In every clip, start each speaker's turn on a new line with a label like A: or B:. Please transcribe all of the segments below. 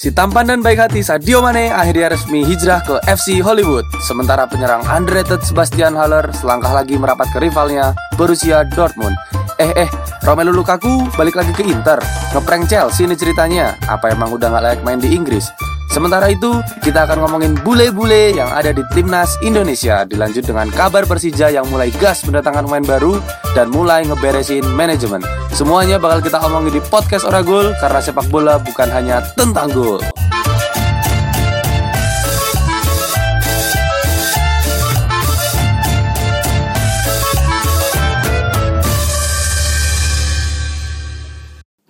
A: Si tampan dan baik hati Sadio Mane akhirnya resmi hijrah ke FC Hollywood. Sementara penyerang underrated Sebastian Haller selangkah lagi merapat ke rivalnya Borussia Dortmund. Eh eh, Romelu Lukaku balik lagi ke Inter. Ngeprank Chelsea ini ceritanya. Apa emang udah gak layak main di Inggris? Sementara itu, kita akan ngomongin bule-bule yang ada di timnas Indonesia. Dilanjut dengan kabar Persija yang mulai gas mendatangkan pemain baru dan mulai ngeberesin manajemen. Semuanya bakal kita omongin di podcast Oragol karena sepak bola bukan hanya tentang gol.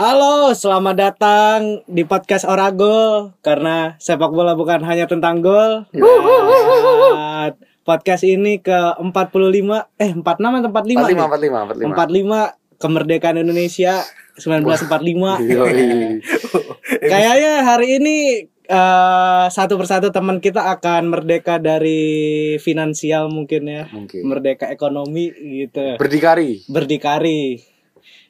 B: Halo, selamat datang di podcast Orago karena sepak bola bukan hanya tentang gol. Dan podcast ini ke 45 eh 46 atau 45 nih?
A: 45,
B: 45 kemerdekaan Indonesia 1945.
A: Yoi.
B: Kayaknya hari ini eh, satu persatu teman kita akan merdeka dari finansial mungkin ya.
A: Mungkin.
B: Merdeka ekonomi gitu.
A: Berdikari.
B: berdikari.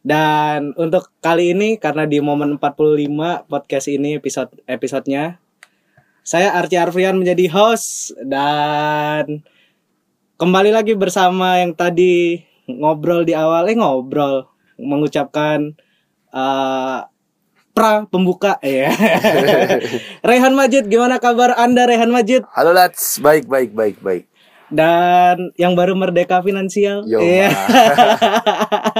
B: Dan untuk kali ini karena di momen 45 podcast ini episode episodenya saya Arci Arfian menjadi host dan kembali lagi bersama yang tadi ngobrol di awal eh ngobrol mengucapkan eh, pra pembuka ya. Rehan Majid gimana kabar Anda Rehan Majid?
A: Halo Lats, baik baik baik baik.
B: Dan yang baru merdeka finansial.
A: Yo,
B: Iya.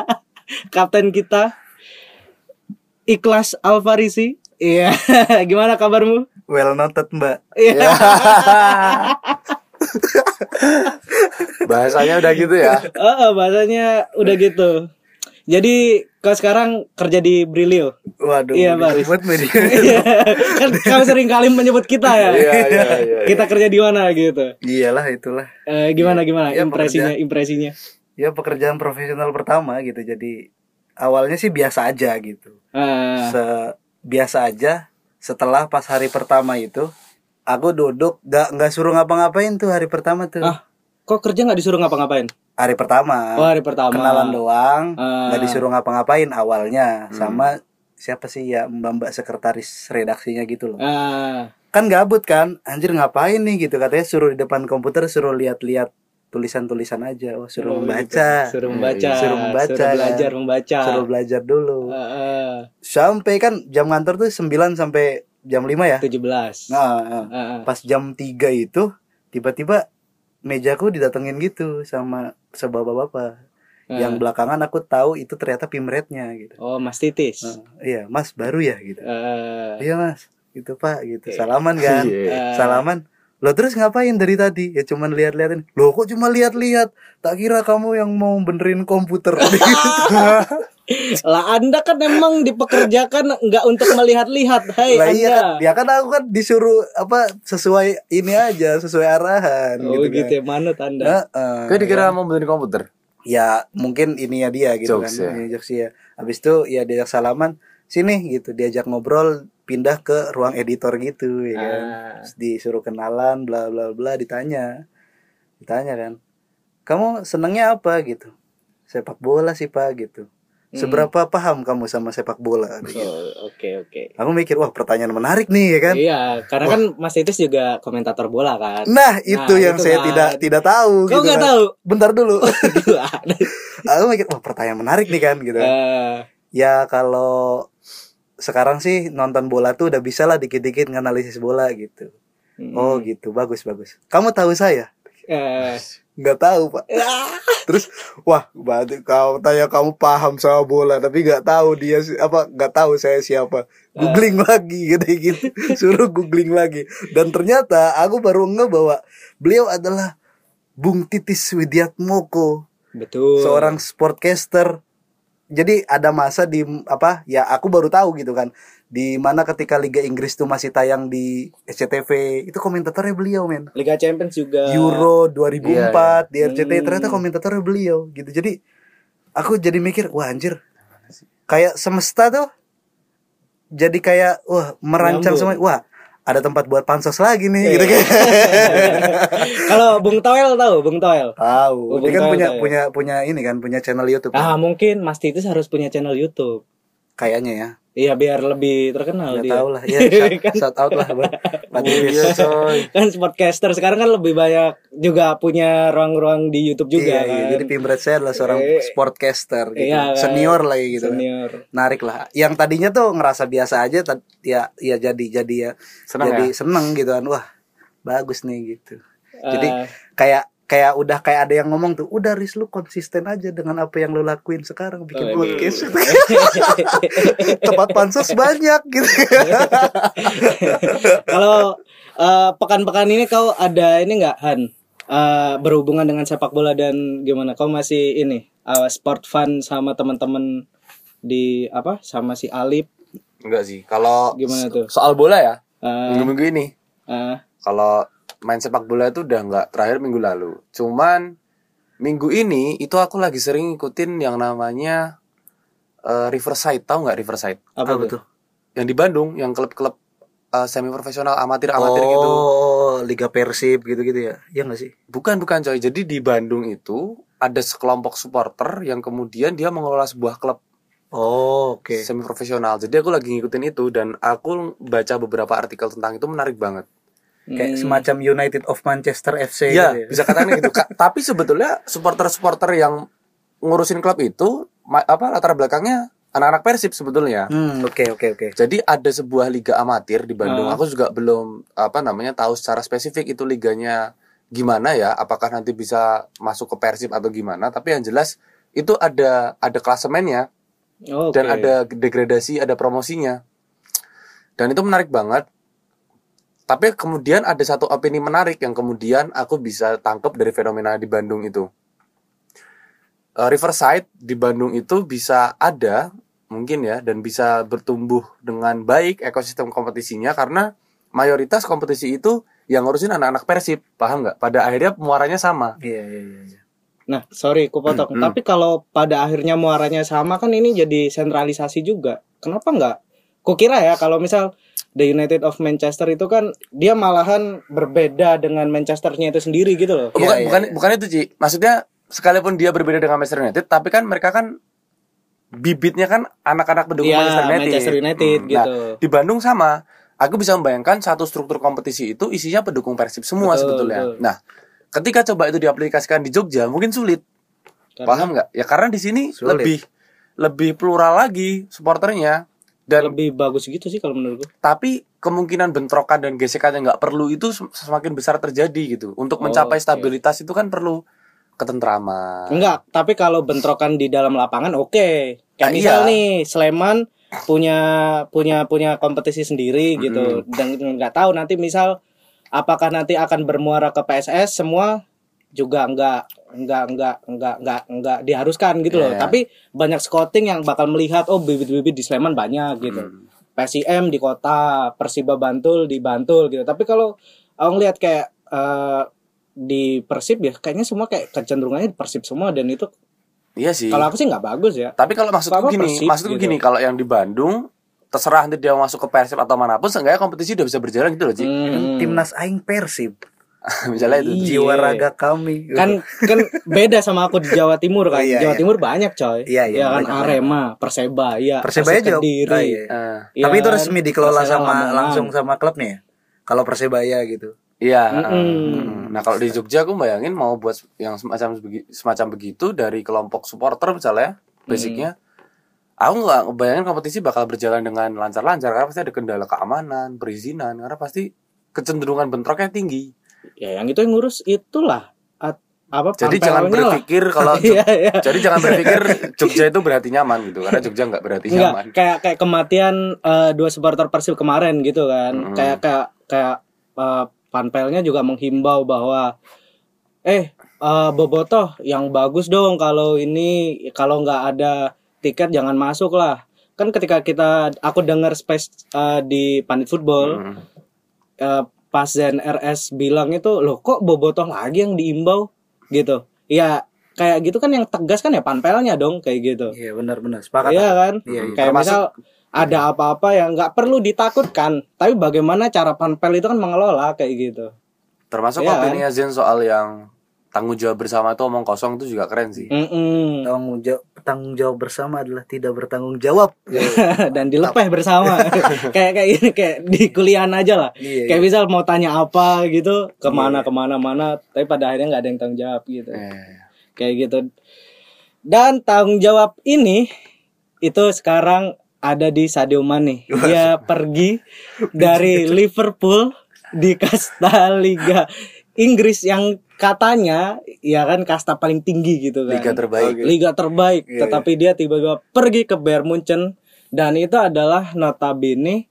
B: Kapten kita Ikhlas Alfarisi. Iya. Gimana kabarmu?
C: Well noted mbak
B: Iya.
A: Bahasanya udah gitu ya.
B: Oh, bahasanya udah gitu. Jadi kau sekarang kerja di Brilio.
C: Waduh
B: Iya,
C: media
B: Iya. kan kau sering kali menyebut kita ya.
A: Iya iya iya.
B: Kita kerja di mana gitu.
C: Iyalah itulah
B: Eh, gimana gimana
C: Iya,
B: impresinya impresinya?
C: Ya pekerjaan profesional pertama gitu. Jadi awalnya sih biasa aja gitu.
B: Ah,
C: Se Biasa aja Setelah pas hari pertama itu Aku duduk gak, nggak suruh ngapa-ngapain tuh hari pertama tuh.
B: Ah, kok kerja nggak disuruh ngapa-ngapain?
C: Hari pertama.
B: Oh, hari pertama.
C: Kenalan doang
B: Ah.
C: nggak disuruh ngapa-ngapain awalnya. Sama siapa sih ya mbak-mbak sekretaris redaksinya gitu loh.
B: Ah,
C: kan gabut kan anjir ngapain nih gitu. Katanya suruh di depan komputer suruh lihat-lihat tulisan-tulisan aja oh suruh
B: Oh,
C: membaca
B: gitu. Suruh membaca.
C: Suruh membaca,
B: Suruh belajar membaca.
C: suruh belajar dulu
B: Heeh.
C: sampai kan jam kantor tuh 9 sampai jam 5 ya
B: 17.
C: nah nah.
B: Heeh.
C: pas jam 3 itu tiba-tiba mejaku didatengin gitu sama sebapak-bapak yang belakangan aku tahu itu ternyata pimretnya gitu
B: Oh, Mas Titis.
C: Nah, iya mas baru ya gitu
B: Heeh.
C: iya mas gitu pak gitu salaman kan
A: Iya.
B: Eh,
C: salaman lo terus ngapain dari tadi ya cuman lihat-liatin lo kok cuma lihat-lihat tak kira kamu yang mau benerin komputer
B: Lah Anda kan emang dipekerjakan nggak untuk melihat-lihat. Hai
C: lah iya kan
B: Anda.
C: ya kan aku kan disuruh apa sesuai ini aja sesuai arahan
B: Oh
C: gitu,
B: gitu,
C: kan
B: ya manut Anda.
C: Heeh.
A: Kau dikira mau benerin komputer?
C: ya mungkin ini ya dia gitu
A: Jokes
C: kan
A: ya.
C: Ini jokes ya habis itu ya diajak salaman sini gitu diajak ngobrol pindah ke ruang editor gitu ya kan
B: Ah.
C: Terus disuruh kenalan bla bla bla ditanya ditanya kan kamu senangnya apa gitu sepak bola sih pak gitu seberapa paham kamu sama sepak bola gitu.
B: Hmm. Oh, Oke oke.
C: aku mikir wah pertanyaan menarik nih ya kan
B: Iya, karena kan Mas Titis juga komentator bola kan.
C: nah itu yang
B: itu
C: saya
B: kan.
C: tidak tidak tahu
B: Kau
C: gitu
B: nggak
C: kan.
B: tahu?
C: bentar dulu
B: Gila.
C: aku mikir wah pertanyaan menarik nih kan gitu
B: Eh,
C: ya kalau sekarang sih nonton bola tuh udah bisa lah dikit-dikit nganalisis bola gitu.
B: Mm,
C: oh gitu. Bagus bagus. Kamu tahu saya?
B: Eh,
C: nggak tahu pak. Terus wah berarti kau tanya kamu paham sama bola tapi nggak tahu dia apa nggak tahu saya siapa. Googling lagi gitu gitu. Suruh googling lagi. Dan ternyata aku baru nge bahwa beliau adalah Bung Titis Widiatmoko.
B: Betul.
C: seorang sportcaster jadi ada masa di apa ya aku baru tahu gitu kan di mana ketika Liga Inggris tuh masih tayang di SCTV itu komentatornya beliau men
B: Liga Champions juga.
C: Euro 2004 di RCTI
B: Hmm.
C: ternyata komentatornya beliau gitu jadi aku jadi mikir wah anjir kayak semesta tuh jadi kayak wah merancang
B: Nyambung.
C: semua wah ada tempat buat pansos lagi nih
B: Iya.
C: gitu kan
B: Kalau Bung Toel tahu, Bung Toel.
C: tahu
B: Oh,
C: dia kan punya
B: ya.
C: punya punya ini kan punya channel YouTube
B: Ah, mungkin Mas Titis harus punya channel YouTube.
C: kayaknya ya
B: Iya biar lebih terkenal
C: Nggak
B: dia.
C: tahu lah. Ya, shout, shout out lah. Pak Divis.
A: Iya coy.
B: kan sportcaster sekarang kan lebih banyak juga punya ruang-ruang di YouTube juga
C: Iya,
B: kan.
C: iya. Jadi Pimret saya adalah seorang
B: Eh,
C: sportcaster gitu.
B: iya kan.
C: Senior lah ya gitu. kan.
B: Senior.
C: Narik lah. Yang tadinya tuh ngerasa biasa aja ya ya jadi jadi ya
A: Senang
C: jadi
A: ya?
C: seneng gitu kan. Wah, bagus nih gitu. Jadi
B: Eh,
C: kayak kayak udah kayak ada yang ngomong tuh, udah Riz lu konsisten aja dengan apa yang lu lakuin sekarang bikin
B: Waduh.
C: podcast. Tempat pansos banyak gitu.
B: Kalau eh, pekan-pekan ini kau ada ini nggak Han Eh, berhubungan dengan sepak bola dan gimana? Kau masih ini eh, sport fun sama teman-teman di apa? Sama si Alip
A: Enggak sih. Kalau
B: Gimana tuh?
A: soal bola ya,
B: Eh,
A: minggu-minggu ini
B: eh,
A: kalau main sepak bola itu udah nggak terakhir minggu lalu. Cuman minggu ini itu aku lagi sering ngikutin yang namanya eh, Riverside. Tahu nggak Riverside?
B: apa, tuh?
A: Yang di Bandung, yang klub-klub eh, semi profesional amatir-amatir gitu.
C: Oh, Liga Persib gitu-gitu ya. Iya gak sih?
A: Bukan bukan coy. Jadi di Bandung itu ada sekelompok supporter yang kemudian dia mengelola sebuah klub
C: Oh, oke.
A: semi profesional. Jadi aku lagi ngikutin itu dan aku baca beberapa artikel tentang itu menarik banget.
C: Kayak
B: Hmm.
C: semacam United of Manchester FC
A: Iya,
C: gitu ya.
A: bisa katakan gitu. Tapi sebetulnya supporter-supporter yang ngurusin klub itu apa latar belakangnya anak-anak Persib sebetulnya.
C: Hmm, oke oke oke.
A: Jadi ada sebuah liga amatir di Bandung.
B: Ah.
A: Aku juga belum apa namanya tahu secara spesifik itu liganya gimana ya. Apakah nanti bisa masuk ke Persib atau gimana? Tapi yang jelas itu ada ada klasemennya
B: Oke.
A: dan ada degradasi, ada promosinya. Dan itu menarik banget. Tapi kemudian ada satu opini menarik yang kemudian aku bisa tangkap dari fenomena di Bandung itu. Eh, Riverside di Bandung itu bisa ada mungkin ya dan bisa bertumbuh dengan baik ekosistem kompetisinya karena mayoritas kompetisi itu yang ngurusin anak-anak Persib, paham nggak? Pada akhirnya muaranya sama.
C: Iya iya iya. iya.
B: Nah, sorry, ku potong.
A: Hmm, hmm.
B: Tapi kalau pada akhirnya muaranya sama kan ini jadi sentralisasi juga. Kenapa nggak? Kukira ya kalau misal The United of Manchester itu kan dia malahan berbeda dengan Manchesternya itu sendiri gitu loh.
A: bukan
C: iya,
A: bukan
C: iya.
A: bukan itu Ci. Maksudnya sekalipun dia berbeda dengan Manchester United, tapi kan mereka kan bibitnya kan anak-anak pendukung
B: Iya,
A: Manchester United.
B: Manchester United
A: Hmm,
B: gitu.
A: Nah, di Bandung sama. Aku bisa membayangkan satu struktur kompetisi itu isinya pendukung Persib semua
B: Betul,
A: sebetulnya.
B: betul.
A: Nah, ketika coba itu diaplikasikan di Jogja mungkin sulit.
B: Karena-
A: Paham nggak? Ya karena di sini
C: Sulit.
A: lebih lebih plural lagi supporternya dan
B: lebih bagus gitu sih kalau menurutku.
A: tapi kemungkinan bentrokan dan gesekan yang nggak perlu itu sem- semakin besar terjadi gitu. Untuk
B: Oh,
A: mencapai
B: oke.
A: stabilitas itu kan perlu ketentraman.
B: Enggak, tapi kalau bentrokan di dalam lapangan oke. Kayak
A: Ah,
B: misal
A: iya.
B: nih Sleman punya punya punya kompetisi sendiri gitu dan nggak tahu nanti misal apakah nanti akan bermuara ke PSS semua juga enggak enggak enggak enggak enggak enggak diharuskan gitu loh.
A: Iya.
B: Tapi banyak scouting yang bakal melihat oh bibit-bibit di Sleman banyak gitu.
A: Hmm.
B: PSIM di kota, Persiba Bantul di Bantul gitu. Tapi kalau aku ngelihat kayak eh, di Persib ya kayaknya semua kayak kecenderungannya di Persib semua dan itu
A: Iya sih.
B: kalau aku sih nggak bagus ya.
A: Tapi kalau maksudku
B: Apa
A: gini,
B: Persib
A: maksudku
B: gitu.
A: gini, kalau yang di Bandung terserah nanti dia masuk ke Persib atau mana pun, seenggaknya kompetisi udah bisa berjalan gitu loh, Ci.
B: Hmm.
C: Timnas aing Persib.
A: Misalnya itu.
B: Iya.
C: Jiwa raga kami.
B: Kan kan beda sama aku di Jawa Timur kan.
C: Oh, iya,
B: Jawa
C: iya.
B: Timur banyak coy.
C: Iya, iya,
B: Ya kan
C: banyak,
B: Arema, Perseba, ya.
C: Persebaya
B: Persik
C: juga.
B: Kediri.
C: Ah, iya.
A: Eh,
B: Iya
C: Tapi itu
B: kan?
C: resmi dikelola
B: Persela
C: sama
B: Lamongan.
C: langsung sama klubnya ya. Kalau Persebaya gitu.
A: Iya. Mm. Nah kalau di Jogja aku bayangin mau buat yang semacam semacam begitu dari kelompok supporter misalnya, basicnya, aku nggak bayangin kompetisi bakal berjalan dengan lancar-lancar karena pasti ada kendala keamanan, perizinan, karena pasti kecenderungan bentroknya tinggi.
B: Ya yang itu yang ngurus itulah At- apa
A: Jadi jangan
B: pampelnya lah.
A: berpikir kalau Jog-
B: Iya, iya.
A: jadi jangan berpikir Jogja itu berarti nyaman gitu karena Jogja nggak berarti
B: Enggak,
A: nyaman.
B: kayak kayak kematian eh, dua supporter Persib kemarin gitu kan.
A: Mm.
B: Kayak kayak kayak eh, panpelnya juga menghimbau bahwa eh eh, Bobotoh yang bagus dong kalau ini kalau nggak ada tiket jangan masuk lah. Kan ketika kita aku dengar space eh, di Pandit Football
A: Mm.
B: eh, pas Zen RS bilang itu loh kok Bobotoh lagi yang diimbau gitu. Ya kayak gitu kan yang tegas kan ya panpelnya dong kayak gitu.
C: Iya benar-benar sepakat.
B: Iya kan?
C: Iya, iya.
B: Kayak
A: Termasuk-
B: misal ada apa-apa yang nggak perlu ditakutkan, tapi bagaimana cara panpel itu kan mengelola kayak gitu.
A: Termasuk
B: Iya,
A: opini Zen soal yang tanggung jawab bersama tuh omong kosong tuh juga keren sih.
B: Mm-mm.
C: tanggung jawab tanggung jawab bersama adalah tidak bertanggung jawab.
B: Dan dilepeh bersama. Kayak kayak ini kayak di kuliahan aja lah.
C: Iya,
B: kayak misal mau tanya apa gitu ke mana ke mana mana tapi pada akhirnya nggak ada yang tanggung jawab gitu.
A: Eh,
B: kayak gitu. Dan tanggung jawab ini itu sekarang ada di Sadio Mane. Dia pergi dari Liverpool di kasta Liga Inggris yang katanya ya kan kasta paling tinggi gitu kan.
A: Liga terbaik.
B: liga terbaik.
C: Iya,
B: tetapi dia tiba-tiba pergi ke Bayern Munchen. Dan itu adalah notabene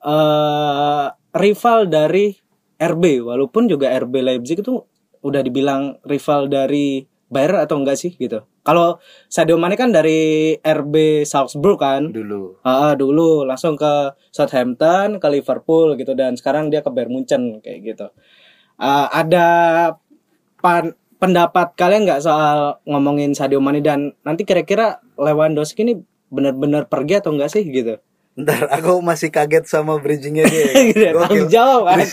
B: eh rival dari RB walaupun juga RB Leipzig itu udah dibilang rival dari Bayern atau enggak sih gitu. Kalau Sadio Mane kan dari RB Salzburg kan?
A: Dulu.
B: Ah, dulu. Langsung ke Southampton, ke Liverpool gitu. Dan sekarang dia ke Bayern Munchen kayak gitu. Ah, ada pan- pendapat kalian nggak soal ngomongin Sadio Mane dan nanti kira-kira Lewandowski ini benar-benar pergi atau enggak sih gitu?
C: Ntar aku masih kaget sama bridgingnya dia.
B: Gitu ya, tanggung jawab kan.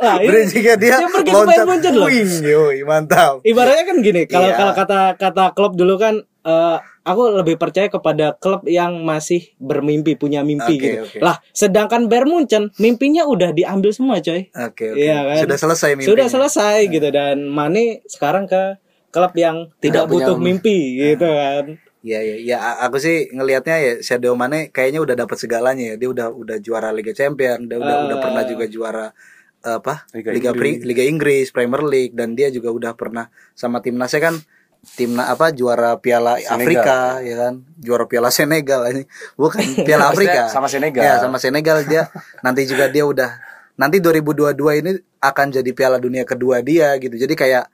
B: Nah,
C: Bridgingnya dia,
B: dia pergi Bayern Munchen loh.
C: Wing, yoi, mantap.
B: Ibaratnya kan gini, kalau
C: Iya.
B: kalau kata kata klub dulu kan eh, aku lebih percaya kepada klub yang masih bermimpi, punya mimpi
C: Oke,
B: gitu.
C: oke.
B: Lah, sedangkan Bayern Munchen mimpinya udah diambil semua, coy.
C: Oke, oke.
B: Iya kan?
C: Sudah selesai mimpinya.
B: Sudah selesai gitu dan Mane sekarang ke klub yang tidak butuh
A: mimpi.
B: mimpi gitu kan.
C: Iya iya ya aku sih ngelihatnya ya Sadio Mane kayaknya udah dapat segalanya ya. Dia udah udah juara Liga Champions, dia udah udah
B: Ah.
C: pernah juga juara eh, apa?
A: Liga
C: Liga Pri- Liga Inggris, Premier League dan dia juga udah pernah sama timnasnya kan timnas apa juara Piala
A: Senegal.
C: Afrika ya kan juara Piala Senegal ini bukan Piala Afrika
A: sama Senegal.
C: ya sama Senegal dia nanti juga dia udah nanti 2022 ini akan jadi Piala Dunia kedua dia gitu jadi kayak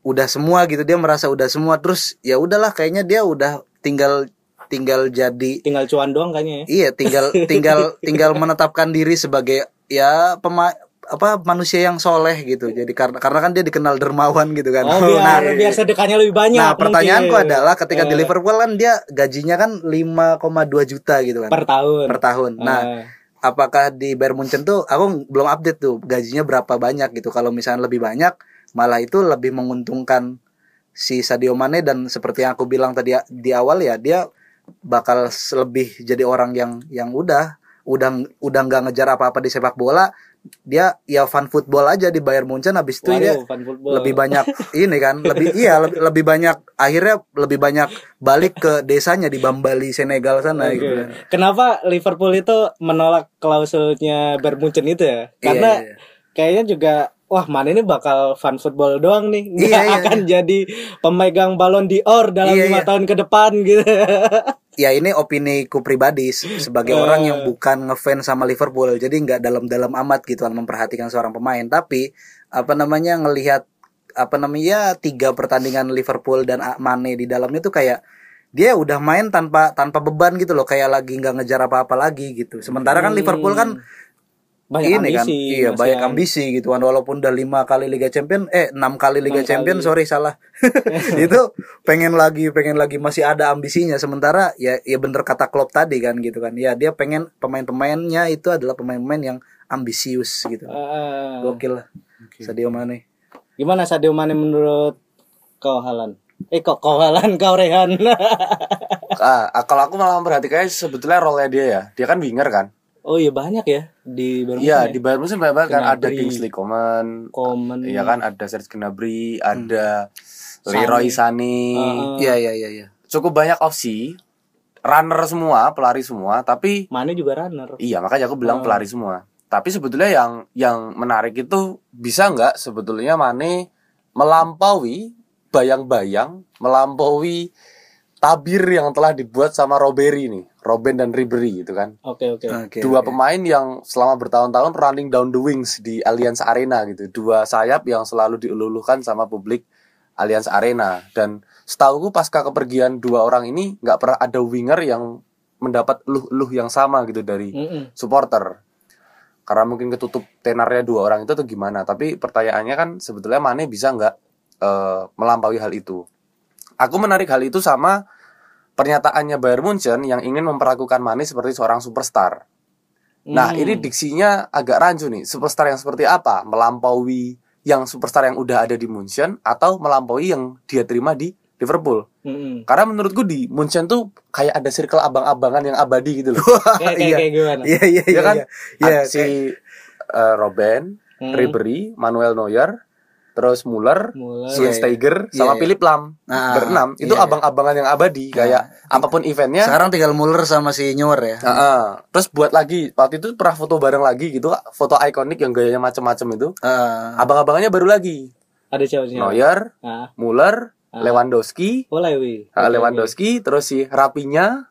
C: udah semua gitu dia merasa udah semua terus ya udahlah kayaknya dia udah tinggal tinggal jadi
B: Tinggal cuan doang kayaknya ya.
C: iya tinggal tinggal tinggal menetapkan diri sebagai ya pema apa manusia yang soleh gitu. Jadi karena karena kan dia dikenal dermawan gitu kan.
B: Oh, biar
C: nah
B: biar sedekahnya lebih banyak.
C: nah pertanyaanku
B: mungkin.
C: adalah ketika di
B: Eh,
C: Liverpool kan dia gajinya kan 5,2 juta gitu kan.
B: Per tahun.
C: per tahun. Nah
B: Eh,
C: apakah di Bayern Munchen tuh aku belum update tuh gajinya berapa banyak gitu. Kalau misalnya lebih banyak malah itu lebih menguntungkan si Sadio Mane. Dan seperti yang aku bilang tadi di awal ya dia bakal lebih jadi orang yang yang udah udah udah nggak ngejar apa-apa di sepak bola dia ya fun football aja di Bayern Munchen habis itu dia
B: waduh, football.
C: lebih banyak ini kan lebih iya lebih, lebih banyak akhirnya lebih banyak balik ke desanya di Bambali Senegal sana
B: Oke.
C: gitu
B: Kenapa Liverpool itu menolak klausulnya Bayern Munchen itu ya? Karena
C: Iya, iya.
B: kayaknya juga wah Mane ini bakal fun football doang nih, nggak
C: Iya, iya,
B: akan jadi pemegang balon d'Or dalam
C: Iya,
B: lima
C: iya.
B: tahun ke depan gitu.
C: ya ini opini ku pribadi se- sebagai
B: Eh.
C: orang yang bukan ngefans sama Liverpool jadi nggak dalam-dalam amat gitu kan memperhatikan seorang pemain tapi apa namanya ngelihat apa namanya tiga pertandingan Liverpool dan Mane di dalamnya tuh kayak dia udah main tanpa tanpa beban gitu loh kayak lagi nggak ngejar apa-apa lagi gitu sementara kan
B: Hmm.
C: Liverpool kan
B: Banyak
C: ini
B: ambisi.
C: kan iya
B: Mas
C: banyak
B: Yan.
C: ambisi gitu kan walaupun udah lima kali Liga Champion eh enam kali Liga
B: Enam
C: Champion
B: kali.
C: sorry salah itu pengen lagi pengen lagi masih ada ambisinya sementara ya ya bener kata Klopp tadi kan gitu kan ya dia pengen pemain-pemainnya itu adalah pemain-pemain yang ambisius gitu
B: Eh,
C: gokil lah Sadio Mane
B: gimana Sadio Mane menurut kau Halan? Eh kok kau Halan kau Rehan?
A: Ah, ah, kalau aku malah memperhatikan sebetulnya role dia ya. Dia kan winger kan.
B: Oh iya banyak ya di Bayern
A: Iya,
B: Munchen
A: di Bayern Munchen banyak banget kan ada. Kingsley Coman,
B: Coman.
A: Iya kan ada Serge Gnabry, ada Leroy Sané.
C: Iya iya iya iya
A: Cukup banyak opsi. Runner semua, pelari semua, tapi
B: Mane juga runner.
A: iya makanya aku bilang pelari semua. Tapi sebetulnya yang yang menarik itu bisa nggak sebetulnya Mane melampaui bayang-bayang, melampaui tabir yang telah dibuat sama Roberi nih, Robben dan Ribery gitu kan.
B: Oke oke.
C: oke
A: dua
C: oke.
A: pemain yang selama bertahun-tahun running down the wings di Allianz Arena gitu dua sayap yang selalu dieluluhkan sama publik Allianz Arena dan setahuku pasca kepergian dua orang ini nggak pernah ada winger yang mendapat eluh-eluh yang sama gitu dari
B: Mm-mm.
A: supporter karena mungkin ketutup tenarnya dua orang itu tuh gimana tapi pertanyaannya kan sebetulnya Mane bisa nggak eh, melampaui hal itu aku menarik hal itu sama pernyataannya Bayern Munchen yang ingin memperlakukan Mane seperti seorang superstar Nah,
B: Hmm.
A: ini diksinya agak rancu nih. Superstar yang seperti apa? Melampaui yang superstar yang udah ada di Munchen atau melampaui yang dia terima di Liverpool.
B: Mm-mm.
A: Karena menurutku di Munchen tuh kayak ada circle abang-abangan yang abadi gitu loh.
B: Kayak kayak
C: Iya.
B: kayak gimana?
C: Iya iya
A: Ya
C: iya.
A: kan?
C: iya.
A: Ada si eh, Robben,
B: Hmm.
A: Ribery, Manuel Neuer, terus Muller,
B: Muller.
A: Schweinsteiger,
C: Iya,
A: sama
C: iya.
A: Philip Lam.
C: Nah,
A: Berenam. Itu
C: iya, iya.
A: abang-abangan yang abadi kayak apa pun eventnya.
C: Sekarang tinggal Muller sama si Neuer ya.
A: Heeh. Terus buat lagi waktu itu pernah foto bareng lagi gitu, foto ikonik yang gayanya macem-macem itu.
C: Ah.
A: Abang-abangannya baru lagi.
B: Ada siapa?
A: Neuer,
B: Ah,
A: Muller, Lewandowski,
B: oh Lewi.
A: ah, Lewandowski, terus si Rapinya,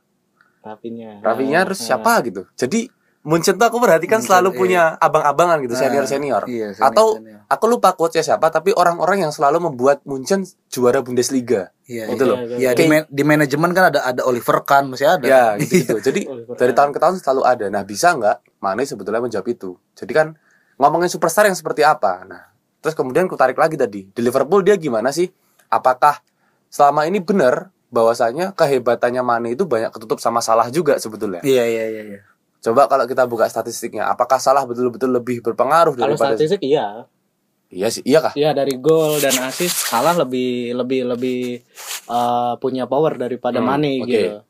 B: Rapinya.
A: Rapinya terus siapa gitu. Jadi Munchen tuh aku perhatikan
C: Munchen,
A: selalu
C: iya.
A: punya abang-abangan gitu, senior-senior.
C: iya, senior,
A: Atau
C: senior.
A: aku lupa coachnya siapa, tapi orang-orang yang selalu membuat Munchen juara Bundesliga.
C: Iya,
A: Gitu
C: iya.
A: loh.
C: Ya di,
A: Kayak-
C: man- di manajemen kan ada ada Oliver Kahn masih ada.
A: Ya gitu, gitu. Jadi
B: Oliver
A: dari tahun ke tahun selalu ada. Nah bisa nggak Mane sebetulnya menjawab itu? Jadi kan ngomongin superstar yang seperti apa? Nah terus kemudian ku tarik lagi tadi di Liverpool dia gimana sih? Apakah selama ini benar bahwasanya kehebatannya Mane itu banyak ketutup sama salah juga sebetulnya?
C: Iya iya iya iya.
A: Coba kalau kita buka statistiknya, apakah salah betul-betul lebih berpengaruh
B: Kalau
A: daripada?
B: statistik iya.
A: Iya sih, iya kah?
B: Iya dari gol dan assist salah lebih lebih lebih eh, punya power daripada
A: Hmm,
B: Mane
A: oke.
B: gitu.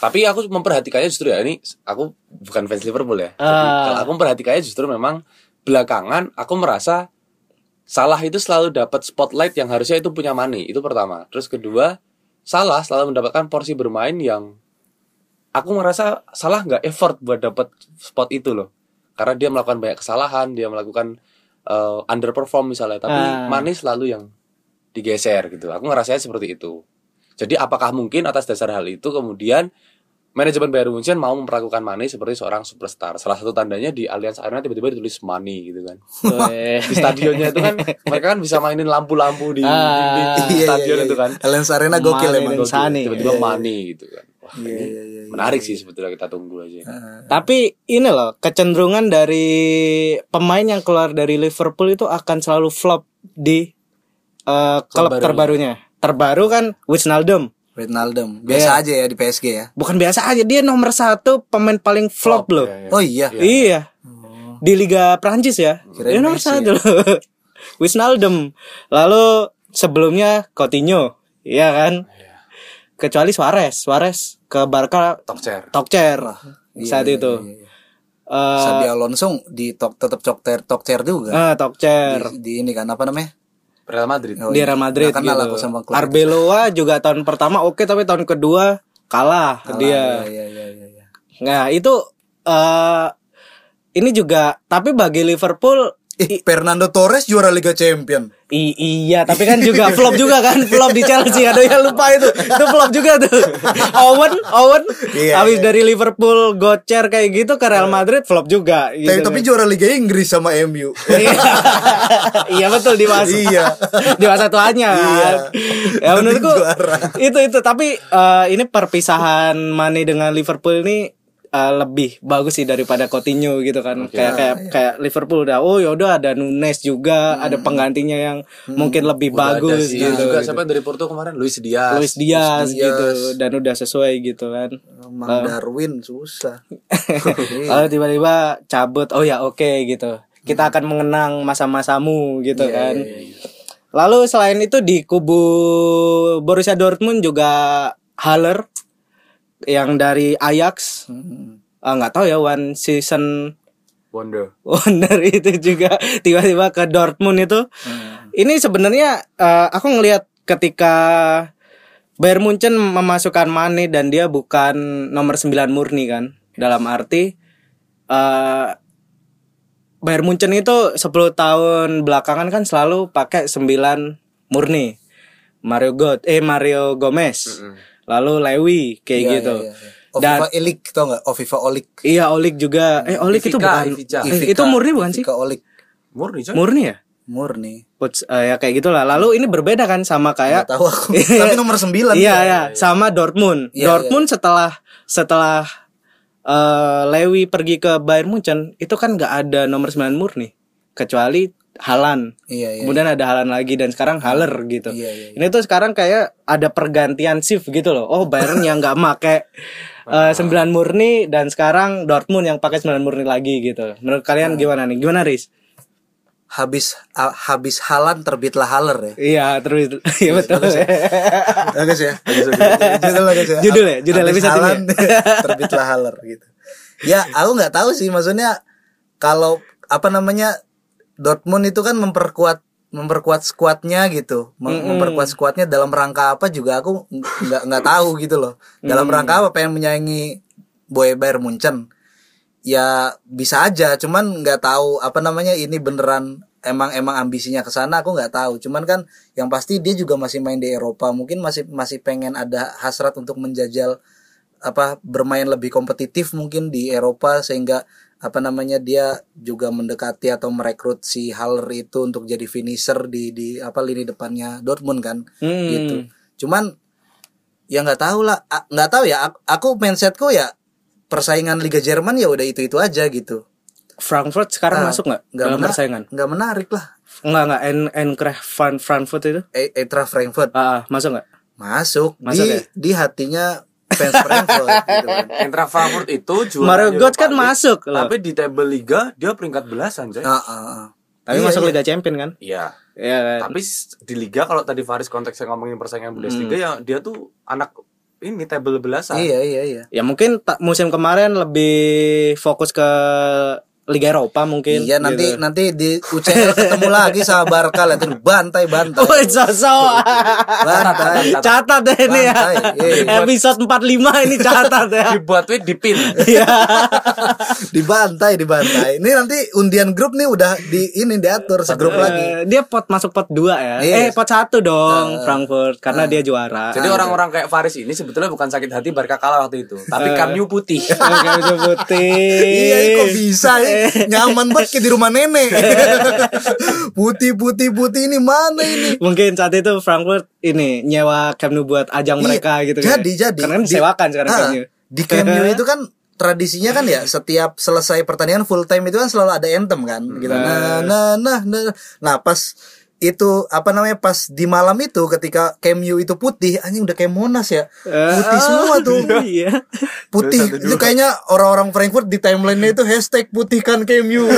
A: Tapi aku memperhatikannya justru ya ini aku bukan fans Liverpool ya.
B: Ah.
A: kalau aku memperhatikannya justru memang belakangan aku merasa Salah itu selalu dapat spotlight yang harusnya itu punya Mane. Itu pertama. Terus kedua, Salah selalu mendapatkan porsi bermain yang aku merasa Salah nggak effort buat dapat spot itu loh. Karena dia melakukan banyak kesalahan, dia melakukan uh, underperform misalnya, tapi
B: Ah.
A: Mane selalu yang digeser gitu. Aku ngerasanya seperti itu. Jadi apakah mungkin atas dasar hal itu kemudian manajemen Bayern Munchen mau memperlakukan Mane seperti seorang superstar. Salah satu tandanya di Allianz Arena tiba-tiba ditulis Mane gitu kan. Di stadionnya itu kan mereka kan bisa mainin lampu-lampu di, di- di-
B: Ah.
A: di stadion itu kan.
C: Allianz Arena gokil
B: Mane
C: emang.
A: Tiba-tiba
C: Iya, iya.
A: Mane gitu kan. Wah,
C: Iya,
A: ini
C: iya, iya,
A: menarik sih sebetulnya kita tunggu aja.
B: Tapi ini loh kecenderungan dari pemain yang keluar dari Liverpool itu akan selalu flop di eh, klub
A: barunya.
B: terbarunya. Terbaru kan Wijnaldum.
C: Wijnaldum. Biasa
B: Iya.
C: aja ya di PSG ya.
B: Bukan biasa aja dia nomor satu pemain paling flop loh.
A: ya, ya.
C: Oh iya.
B: Iya. Di Liga Prancis ya.
C: Kirain
B: Dia nomor
C: Messi
B: satu loh. Wijnaldum. Lalu sebelumnya Coutinho. Iya kan? Kecuali Suarez. Suarez ke Barca
A: Tokcer.
B: Tokcer
C: Iya,
B: saat
C: iya,
B: itu.
C: iya, iya.
B: Eh,
C: Sabi Alonso di tok tetap cokter tokcer juga.
B: ah, Tokcer.
C: Di, di ini kan apa namanya?
A: Real Madrid.
C: Oh,
B: di
C: iya.
B: Real Madrid
C: kenal
B: gitu.
C: aku sama klub itu.
B: Arbeloa juga tahun pertama oke tapi tahun kedua kalah ke
C: Salah,
B: dia.
C: Iya iya iya iya.
B: Nah, itu eh ini juga tapi bagi Liverpool
C: Eh, Fernando Torres juara Liga Champion.
B: i- iya, tapi kan juga flop juga kan, flop di Chelsea. Aduh ya lupa itu. Itu flop juga tuh. Owen, Owen
C: Iya,
B: habis
C: iya.
B: dari Liverpool gocer kayak gitu ke Real Madrid flop juga gitu.
C: Tapi, tapi juara Liga Inggris sama MU.
B: Iya. iya betul di masa
C: Iya.
B: di masa tuanya
C: Iya.
B: ya menurutku
C: Juara.
B: itu itu tapi eh, ini perpisahan Mane dengan Liverpool ini eh, lebih bagus sih daripada Coutinho gitu kan. Kayak kayak kayak Liverpool udah oh yaudah ada Nunes juga ada penggantinya yang mungkin lebih
A: Udah ada
B: bagus
A: sih.
B: gitu,
A: juga
B: gitu.
A: siapa dari Porto kemarin? Luis Diaz.
B: Luis Diaz,
C: Diaz.
B: gitu dan udah sesuai gitu kan.
C: Mang Darwin susah.
B: lalu tiba-tiba cabut. Oh ya oke gitu. Kita akan mengenang masa-masamu gitu
C: Iya,
B: kan.
C: iya, iya.
B: lalu selain itu di kubu Borussia Dortmund juga Haller yang dari Ajax
C: Hmm.
B: ah, nggak tahu ya one season
A: Wonder.
B: wonder itu juga tiba-tiba ke Dortmund itu
C: Hmm.
B: ini sebenarnya eh, aku ngelihat ketika Bayern Munchen memasukkan Mane dan dia bukan nomor 9 murni kan dalam arti eh Bayern Munchen itu 10 tahun belakangan kan selalu pakai 9 murni Mario God eh Mario Gomez lalu Lewi kayak
C: Iya,
B: gitu
C: iya, iya. Oviva Elik tau gak? Oviva Olik.
B: iya Olik juga eh Olik itu
A: Ivica,
B: bukan
A: Ivica.
B: Eh, itu murni bukan sih
C: Ivica Olik.
A: Murni coy.
B: murni ya
C: Murni.
B: Coach, eh, ya kayak gitulah. Lalu ini berbeda kan sama kayak
C: Gak tahu aku. Tapi nomor 9
B: Iya ya, sama Dortmund.
C: Iya,
B: Dortmund setelah setelah eh, Lewi pergi ke Bayern Munchen itu kan nggak ada nomor 9 murni kecuali Halan.
C: Iya iya.
B: Kemudian ada Halan lagi dan sekarang Haller gitu.
C: Iya, iya,
B: Ini tuh sekarang kayak ada pergantian shift gitu loh. Oh Bayern yang nggak make eh, 9 murni dan sekarang Dortmund yang pakai 9 murni lagi gitu. Menurut kalian gimana nih? Gimana Riz?
C: habis a- habis Halan terbitlah Haler ya.
B: Iya, terus iya betul.
C: Bagus ya. Judul bagus ya.
B: Judul ya, judul
C: Habis
B: episode ini
C: Haaland, terbitlah Haller gitu. Ya, aku nggak tahu sih maksudnya kalau apa namanya Dortmund itu kan memperkuat memperkuat skuadnya gitu, Mem- memperkuat skuadnya dalam rangka apa juga aku nggak nggak tahu gitu loh. Dalam rangka apa pengen menyaingi Boy Bayern Munchen. Ya bisa aja, cuman nggak tahu apa namanya ini beneran emang emang ambisinya ke sana aku nggak tahu. Cuman kan yang pasti dia juga masih main di Eropa, mungkin masih masih pengen ada hasrat untuk menjajal apa bermain lebih kompetitif mungkin di Eropa sehingga apa namanya dia juga mendekati atau merekrut si Haller itu untuk jadi finisher di di apa lini depannya Dortmund kan
B: Hmm.
C: gitu. Cuman ya nggak tahu lah nggak tahu ya aku, mindsetku ya persaingan Liga Jerman ya udah itu itu aja gitu
B: Frankfurt sekarang
C: Ah,
B: masuk nggak
C: nggak mena-
B: persaingan?
C: nggak menarik lah
B: Enggak enggak en Eintracht Fran Frankfurt itu?
C: E- Eintracht Frankfurt
B: Ah, ah, masuk nggak?
C: masuk,
B: Masuk
C: di
B: ya?
C: di hatinya fans Frankfurt gitu kan.
A: Eintracht Frankfurt itu juara
B: Mario Götze kan masuk loh.
A: Tapi di table liga dia peringkat belasan, coy.
C: Ah, ah, ah.
B: Tapi
C: Iya,
B: masuk
C: iya.
B: Liga Champion kan?
A: Iya.
B: Iya kan?
A: Tapi di liga kalau tadi Faris konteksnya ngomongin persaingan Bundesliga ya dia tuh anak ini table belasan.
C: Iya iya iya.
B: Ya mungkin musim kemarin lebih fokus ke Liga Eropa mungkin.
C: Iya nanti
B: gitu.
C: nanti di UCL ketemu lagi sama Barca lah itu bantai bantai.
B: Woi, sosok.
C: Bantai.
B: catat deh ini ya.
C: Bantai, iya.
B: Episode 45 ini catat ya.
A: Dibuat tweet dipin.
B: Iya.
C: dibantai dibantai. Ini nanti undian grup nih udah di ini diatur segrup lagi.
B: Eh, dia pot masuk pot 2 ya.
C: Iya.
B: Eh, pot 1 dong Frankfurt karena dia juara.
A: Jadi orang-orang kayak Faris ini sebetulnya bukan sakit hati Barca kalah waktu itu, tapi Camp Nou putih.
B: Itu putih.
C: Iya, kok bisa ya? Nyaman banget kayak di rumah nenek. putih putih putih ini mana ini?
B: Mungkin saat itu Frankfurt ini nyewa Camp Nou buat ajang
C: Iya,
B: mereka gitu
C: Jadi
B: kan.
C: jadi.
B: Karena kan
C: Di-
B: disewakan sekarang
C: Ah,
B: Camp Nou.
C: Di Camp Nou itu kan tradisinya kan ya setiap selesai pertandingan full time itu kan selalu ada anthem kan gitu. Nah, nah, nah, nah. Nah, pas itu apa namanya pas di malam itu ketika Nou itu putih anjing udah kayak Monas ya. Putih semua tuh.
B: Iya.
C: Putih itu kayaknya orang-orang Frankfurt di timeline itu hashtag putihkan Nou.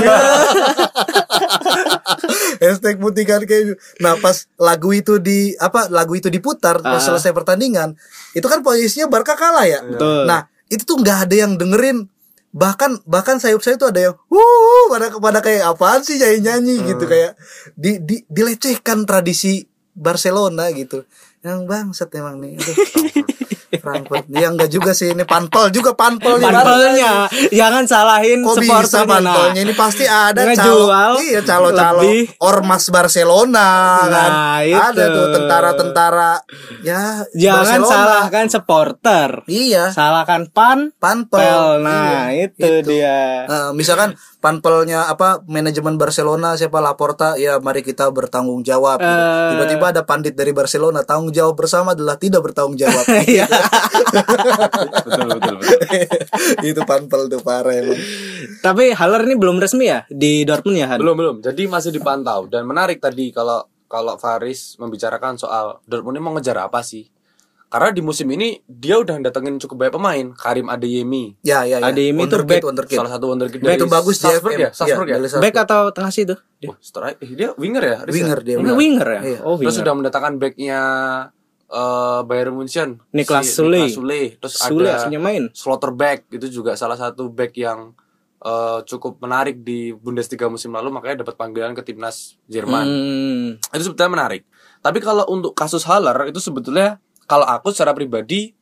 C: hashtag putihkan Nou. Nah pas lagu itu di apa lagu itu diputar pas selesai pertandingan itu kan posisinya Barca kalah ya.
B: Betul.
C: Nah itu tuh nggak ada yang dengerin bahkan bahkan sayup saya tuh ada yang wuh pada pada kayak apaan sih nyanyi nyanyi? Gitu kayak di, di dilecehkan tradisi Barcelona gitu. Yang bangsat emang nih Frankfurt ya enggak juga sih ini pantol juga pantolnya
B: Panpelnya jangan salahin
C: Kok bisa
B: supporternya. Nah,
C: pantolnya ini pasti ada calo iya calo-calo ormas Barcelona kan
B: Nah, itu.
C: ada tuh tentara-tentara ya
B: Jangan
C: Barcelona.
B: salahkan supporter.
C: iya
B: Salahkan pan
C: panpel
B: pel. Nah,
C: Iya,
B: itu, dia.
C: Eh, misalkan panpelnya apa manajemen Barcelona siapa Laporta ya mari kita bertanggung jawab gitu.
B: Eh.
C: tiba-tiba ada pandit dari Barcelona tanggung jawab bersama adalah tidak bertanggung jawab
B: Iya.
A: Betul betul betul.
C: itu panpel tuh parah emang
B: Tapi Haller ini belum resmi ya di Dortmund ya, Han?
A: Belum belum. Jadi masih dipantau dan menarik tadi kalau kalau Faris membicarakan soal Dortmund ini mau ngejar apa sih? Karena di musim ini dia udah datengin cukup banyak pemain, Karim Adeyemi,
C: ya ya ya
B: Adeyemi
C: Wonderkid,
B: back.
C: wonderkid.
A: salah satu wonderkid
C: Back
A: dari
C: itu bagus
A: Salzburg ya, Salzburg
C: Iya,
A: ya.
C: Salzburg.
B: Back atau tengah situ? Dia.
A: Oh, strike, eh, dia winger ya, ya?
C: winger dia
B: Ini winger ya?
C: Iya.
B: Oh,
A: Terus
B: winger.
A: sudah mendatangkan backnya eh Bayern Munchen,
B: Niklas
A: si
B: Sule.
A: Niklas Sule. Terus
B: Sule
A: ada
B: main.
A: Slotterback itu juga salah satu back yang eh, cukup menarik di Bundesliga musim lalu makanya dapat panggilan ke timnas Jerman.
B: Hmm.
A: Itu sebetulnya menarik. Tapi kalau untuk kasus Haller itu sebetulnya kalau aku secara pribadi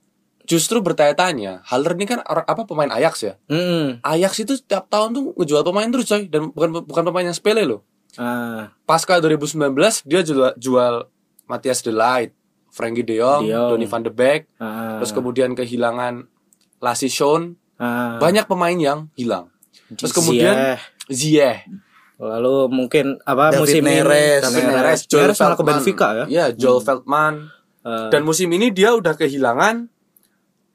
A: justru bertanya-tanya, Haller ini kan orang apa pemain Ajax ya?
B: Hmm.
A: Ajax itu setiap tahun tuh ngejual pemain terus coy dan bukan bukan pemain yang sepele loh.
B: Ah,
A: Pasca 2019 dia jual, jual Matthias De Ligt, Frankie De Jong,
B: De Jong.
A: Donny van de Beek,
B: ah,
A: terus kemudian kehilangan Lassie Shawn,
B: ah.
A: banyak pemain yang hilang. Terus kemudian
B: Ziyech. Lalu mungkin apa
C: David
B: musim
C: Neres.
B: ini
A: David
B: Neres,
A: Neres, Joel
B: Neres malah ke. Benfica ya.
A: Iya, Joel Feldman.
B: Eh,
A: Dan musim ini dia udah kehilangan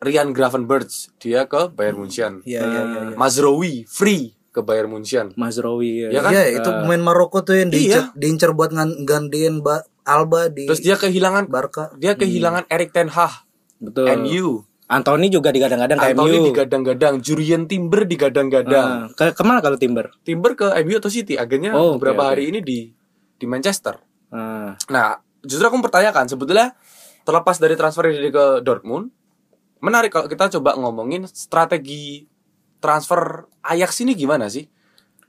A: Rian Gravenberch, dia ke Bayern Munchen.
C: Iya iya iya. iya.
A: Mazraoui free ke Bayern Munchen.
B: Mazraoui ya.
A: Ya kan?
C: Iya, itu pemain Maroko tuh yang diincer,
A: Iya.
C: diincer buat ngan- gantiin ba Alba di
A: Terus dia kehilangan
C: Barca.
A: dia kehilangan Erik ten Hag,
B: Betul.
A: NU.
B: Anthony juga digadang-gadang ke
A: Anthony
B: MU.
A: digadang-gadang, Jurien Timber digadang-gadang.
B: Nah, ke ke mana kalau Timber?
A: Timber ke MU atau City agennya
B: Oh,
A: beberapa
B: oke.
A: hari ini di di Manchester.
B: Nah,
A: Nah, justru aku mempertanyakan sebetulnya terlepas dari transfer dia ke Dortmund, menarik kalau kita coba ngomongin strategi transfer Ajax ini gimana sih?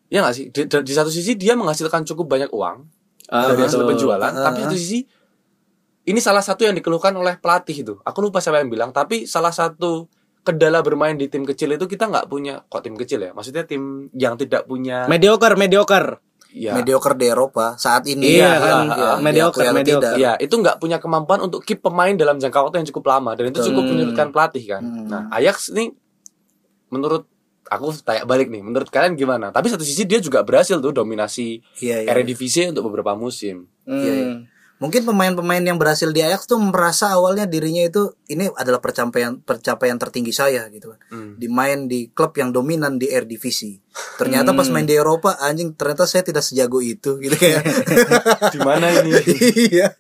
A: Ya nggak sih? Di, di satu sisi dia menghasilkan cukup banyak uang
B: ah,
A: dari hasil penjualan, tapi satu sisi ini salah satu yang dikeluhkan oleh pelatih itu. Aku lupa siapa yang bilang, tapi salah satu kendala bermain di tim kecil itu kita nggak punya kok tim kecil ya maksudnya tim yang tidak punya
B: mediocre, mediocre.
A: ya
C: mediocre di Eropa saat ini
B: Iya
C: ya,
B: kan,
C: ya,
B: mediocre,
C: atau
B: mediocre.
A: Ya, itu nggak punya kemampuan untuk keep pemain dalam jangka waktu yang cukup lama dan itu cukup
B: Hmm.
A: menyulitkan pelatih kan. Nah, Ajax ini menurut aku tanya balik nih, menurut kalian gimana? Tapi satu sisi dia juga berhasil tuh dominasi
C: Iya, iya.
A: Eredivisie untuk beberapa musim.
C: Iya, iya.
B: Hmm.
C: Mungkin pemain-pemain yang berhasil di Ajax tuh merasa awalnya dirinya itu ini adalah pencapaian pencapaian tertinggi saya gitu kan.
A: Hmm.
C: Dimain di klub yang dominan di Eredivisie. Ternyata pas main di Eropa anjing ternyata saya tidak sejago itu gitu kayak.
A: Di mana ini?
C: iya.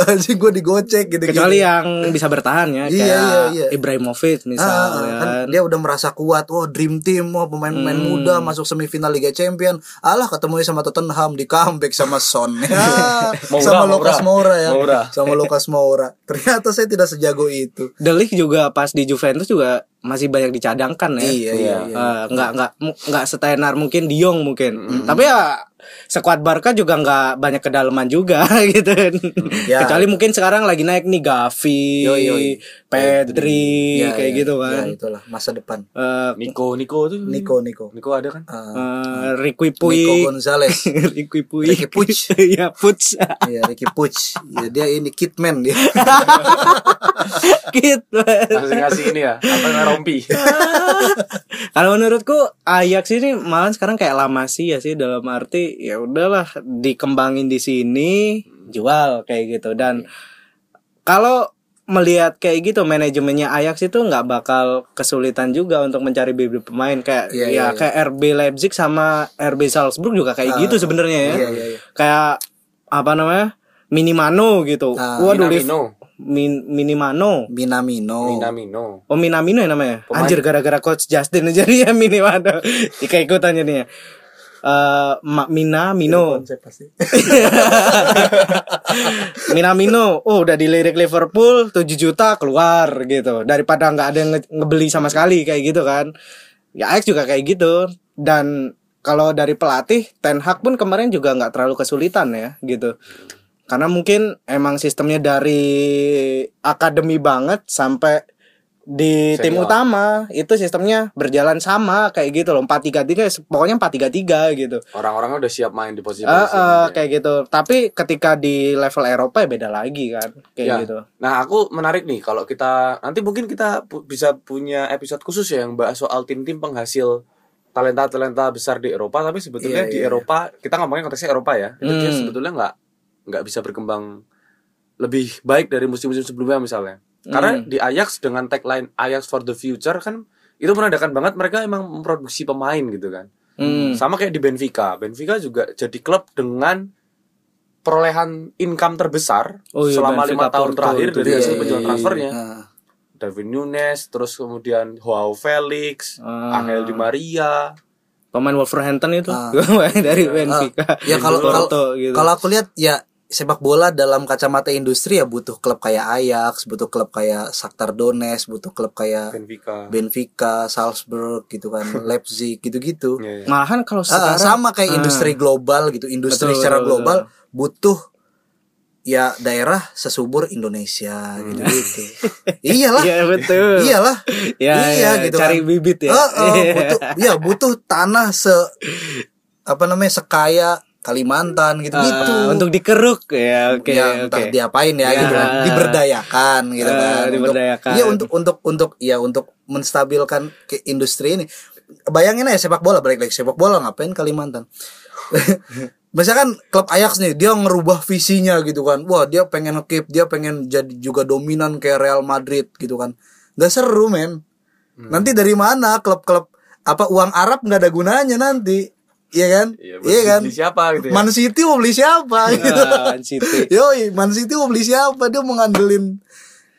C: Anjing gue digocek gitu.
B: Kecuali yang bisa bertahan ya,
C: Iya,
B: kayak
C: iya, iya.
B: Ibrahimovic
C: Ah,
B: misalnya.
C: kan dia udah merasa kuat, wah dream team, wah pemain-pemain muda masuk semifinal Liga Champion. Alah ketemu sama Tottenham di comeback sama Son. Ya,
A: Moura,
C: sama
A: Moura.
C: Lucas Moura ya.
A: Moura.
C: Sama Lucas Moura. Ternyata saya tidak sejago itu.
B: De Ligt juga pas di Juventus juga masih banyak dicadangkan ya.
C: Iya, iya, iya.
B: Eh, nggak nggak mu- nggak setenar mungkin Diong mungkin. Tapi ya sekuat Barca juga nggak banyak kedalaman juga gitu.
C: Ya.
B: Kecuali mungkin sekarang lagi naik nih Gavi,
C: Yoi, yoi.
B: Pedri,
C: Ya,
B: kayak
C: ya,
B: gitu kan.
C: Ya, itulah masa depan.
B: Eh,
A: Nico, Nico tuh.
C: Nico, Nico.
A: Nico ada kan?
C: Ah,
B: eh, Ricky
C: Nico
B: Puig,
C: Gonzalez.
B: Ricky Puig,
C: Ricky Puig.
B: Iya Puig.
C: Iya, Ricky Puig. Ya, dia ini kitman dia.
B: gitu.
A: Masih ngasih ini ya, apa rompi.
B: Kalau menurutku Ajax ini malah sekarang kayak lama sih ya sih dalam arti ya udahlah dikembangin di sini jual kayak gitu dan kalau melihat kayak gitu manajemennya Ajax itu nggak bakal kesulitan juga untuk mencari bibit pemain kayak
C: Iya,
B: ya
C: iya, iya.
B: kayak RB Leipzig sama RB Salzburg juga kayak gitu sebenarnya ya
C: iya, iya, iya.
B: kayak apa namanya Minimano gitu
C: Ah,
B: waduh
A: Minamino.
B: Min, Minimano
C: Minamino.
A: Minamino.
B: Oh Minamino ya namanya.
A: Pemain-
B: Anjir gara-gara coach Justin jadi ya Minimano. Kayak ikutan jadinya. Eh Ma- Minamino.
C: Konsep pasti.
B: Minamino. Oh udah dilirik Liverpool 7 juta keluar gitu. Daripada nggak ada yang nge- ngebeli sama sekali kayak gitu kan. Ya Ajax juga kayak gitu. Dan kalau dari pelatih Ten Hag pun kemarin juga nggak terlalu kesulitan ya gitu. Karena mungkin emang sistemnya dari akademi banget sampai di tim
A: Senior.
B: utama itu sistemnya berjalan sama kayak gitu loh 4-3-3 pokoknya 4-3-3 gitu.
A: Orang-orangnya udah siap main di posisi
B: Eh, eh, kayak gitu. Tapi ketika di level Eropa ya beda lagi kan, kayak
A: Ya.
B: gitu.
A: Nah, aku menarik nih kalau kita nanti mungkin kita pu- bisa punya episode khusus ya yang bahas soal tim-tim penghasil talenta-talenta besar di Eropa tapi sebetulnya
C: Iya,
A: di
C: iya.
A: Eropa kita ngomongin konteksnya Eropa ya. Itu dia
B: Hmm.
A: sebetulnya nggak nggak bisa berkembang lebih baik dari musim-musim sebelumnya misalnya. Karena
B: Hmm.
A: di Ajax dengan tagline Ajax for the future kan itu menandakan banget mereka emang memproduksi pemain gitu kan.
B: Hmm.
A: Sama kayak di Benfica. Benfica juga jadi klub dengan perolehan income terbesar
B: Oh iya,
A: selama lima tahun
B: Porto
A: terakhir dari
B: dia.
A: hasil
C: Iya,
A: penjualan
C: iya,
A: transfernya.
C: Ah.
A: Darwin Nunes, terus kemudian Joao Felix,
B: Ah.
A: Angel Di Maria.
B: Pemain Wolverhampton itu
C: Ah.
B: dari Benfica.
C: Ya kalau kalau
B: gitu.
C: kalau aku lihat ya sepak bola dalam kacamata industri ya butuh klub kayak Ajax, butuh klub kayak Shakhtar Donetsk, butuh klub kayak
A: Benfica.
C: Benfica, Salzburg gitu kan, Leipzig gitu-gitu.
A: Iya, iya.
B: Malahan kalau
C: Ah,
B: sekarang
C: sama kayak
B: Ah.
C: industri global gitu, industri
B: Betul,
C: secara
B: betul,
C: global butuh ya daerah sesubur Indonesia gitu-gitu. Iyalah.
B: Iya betul.
C: Iyalah.
B: Ya,
C: iya
B: ya,
C: gitu
B: cari
C: kan.
B: bibit ya.
C: Heeh, butuh ya butuh tanah se apa namanya sekaya Kalimantan gitu-gitu.
B: Ah, untuk dikeruk ya oke
C: ya entah
B: oke.
C: diapain ya,
B: Ya.
C: gitu kan diberdayakan gitu
B: Ah,
C: kan
B: diberdayakan.
C: iya untuk untuk untuk ya untuk menstabilkan ke industri ini bayangin aja sepak bola balik lagi sepak bola ngapain Kalimantan misalkan klub Ajax nih dia ngerubah visinya gitu kan wah dia pengen keep dia pengen jadi juga dominan kayak Real Madrid gitu kan nggak seru men
A: Hmm.
C: nanti dari mana klub-klub apa uang Arab nggak ada gunanya nanti Iya kan?
A: Iya,
C: Iya kan?
A: beli siapa gitu ya?
C: Man City mau beli siapa gitu.
B: Ah, Man City.
C: Yoi, Man City mau beli siapa? Dia mau ngandelin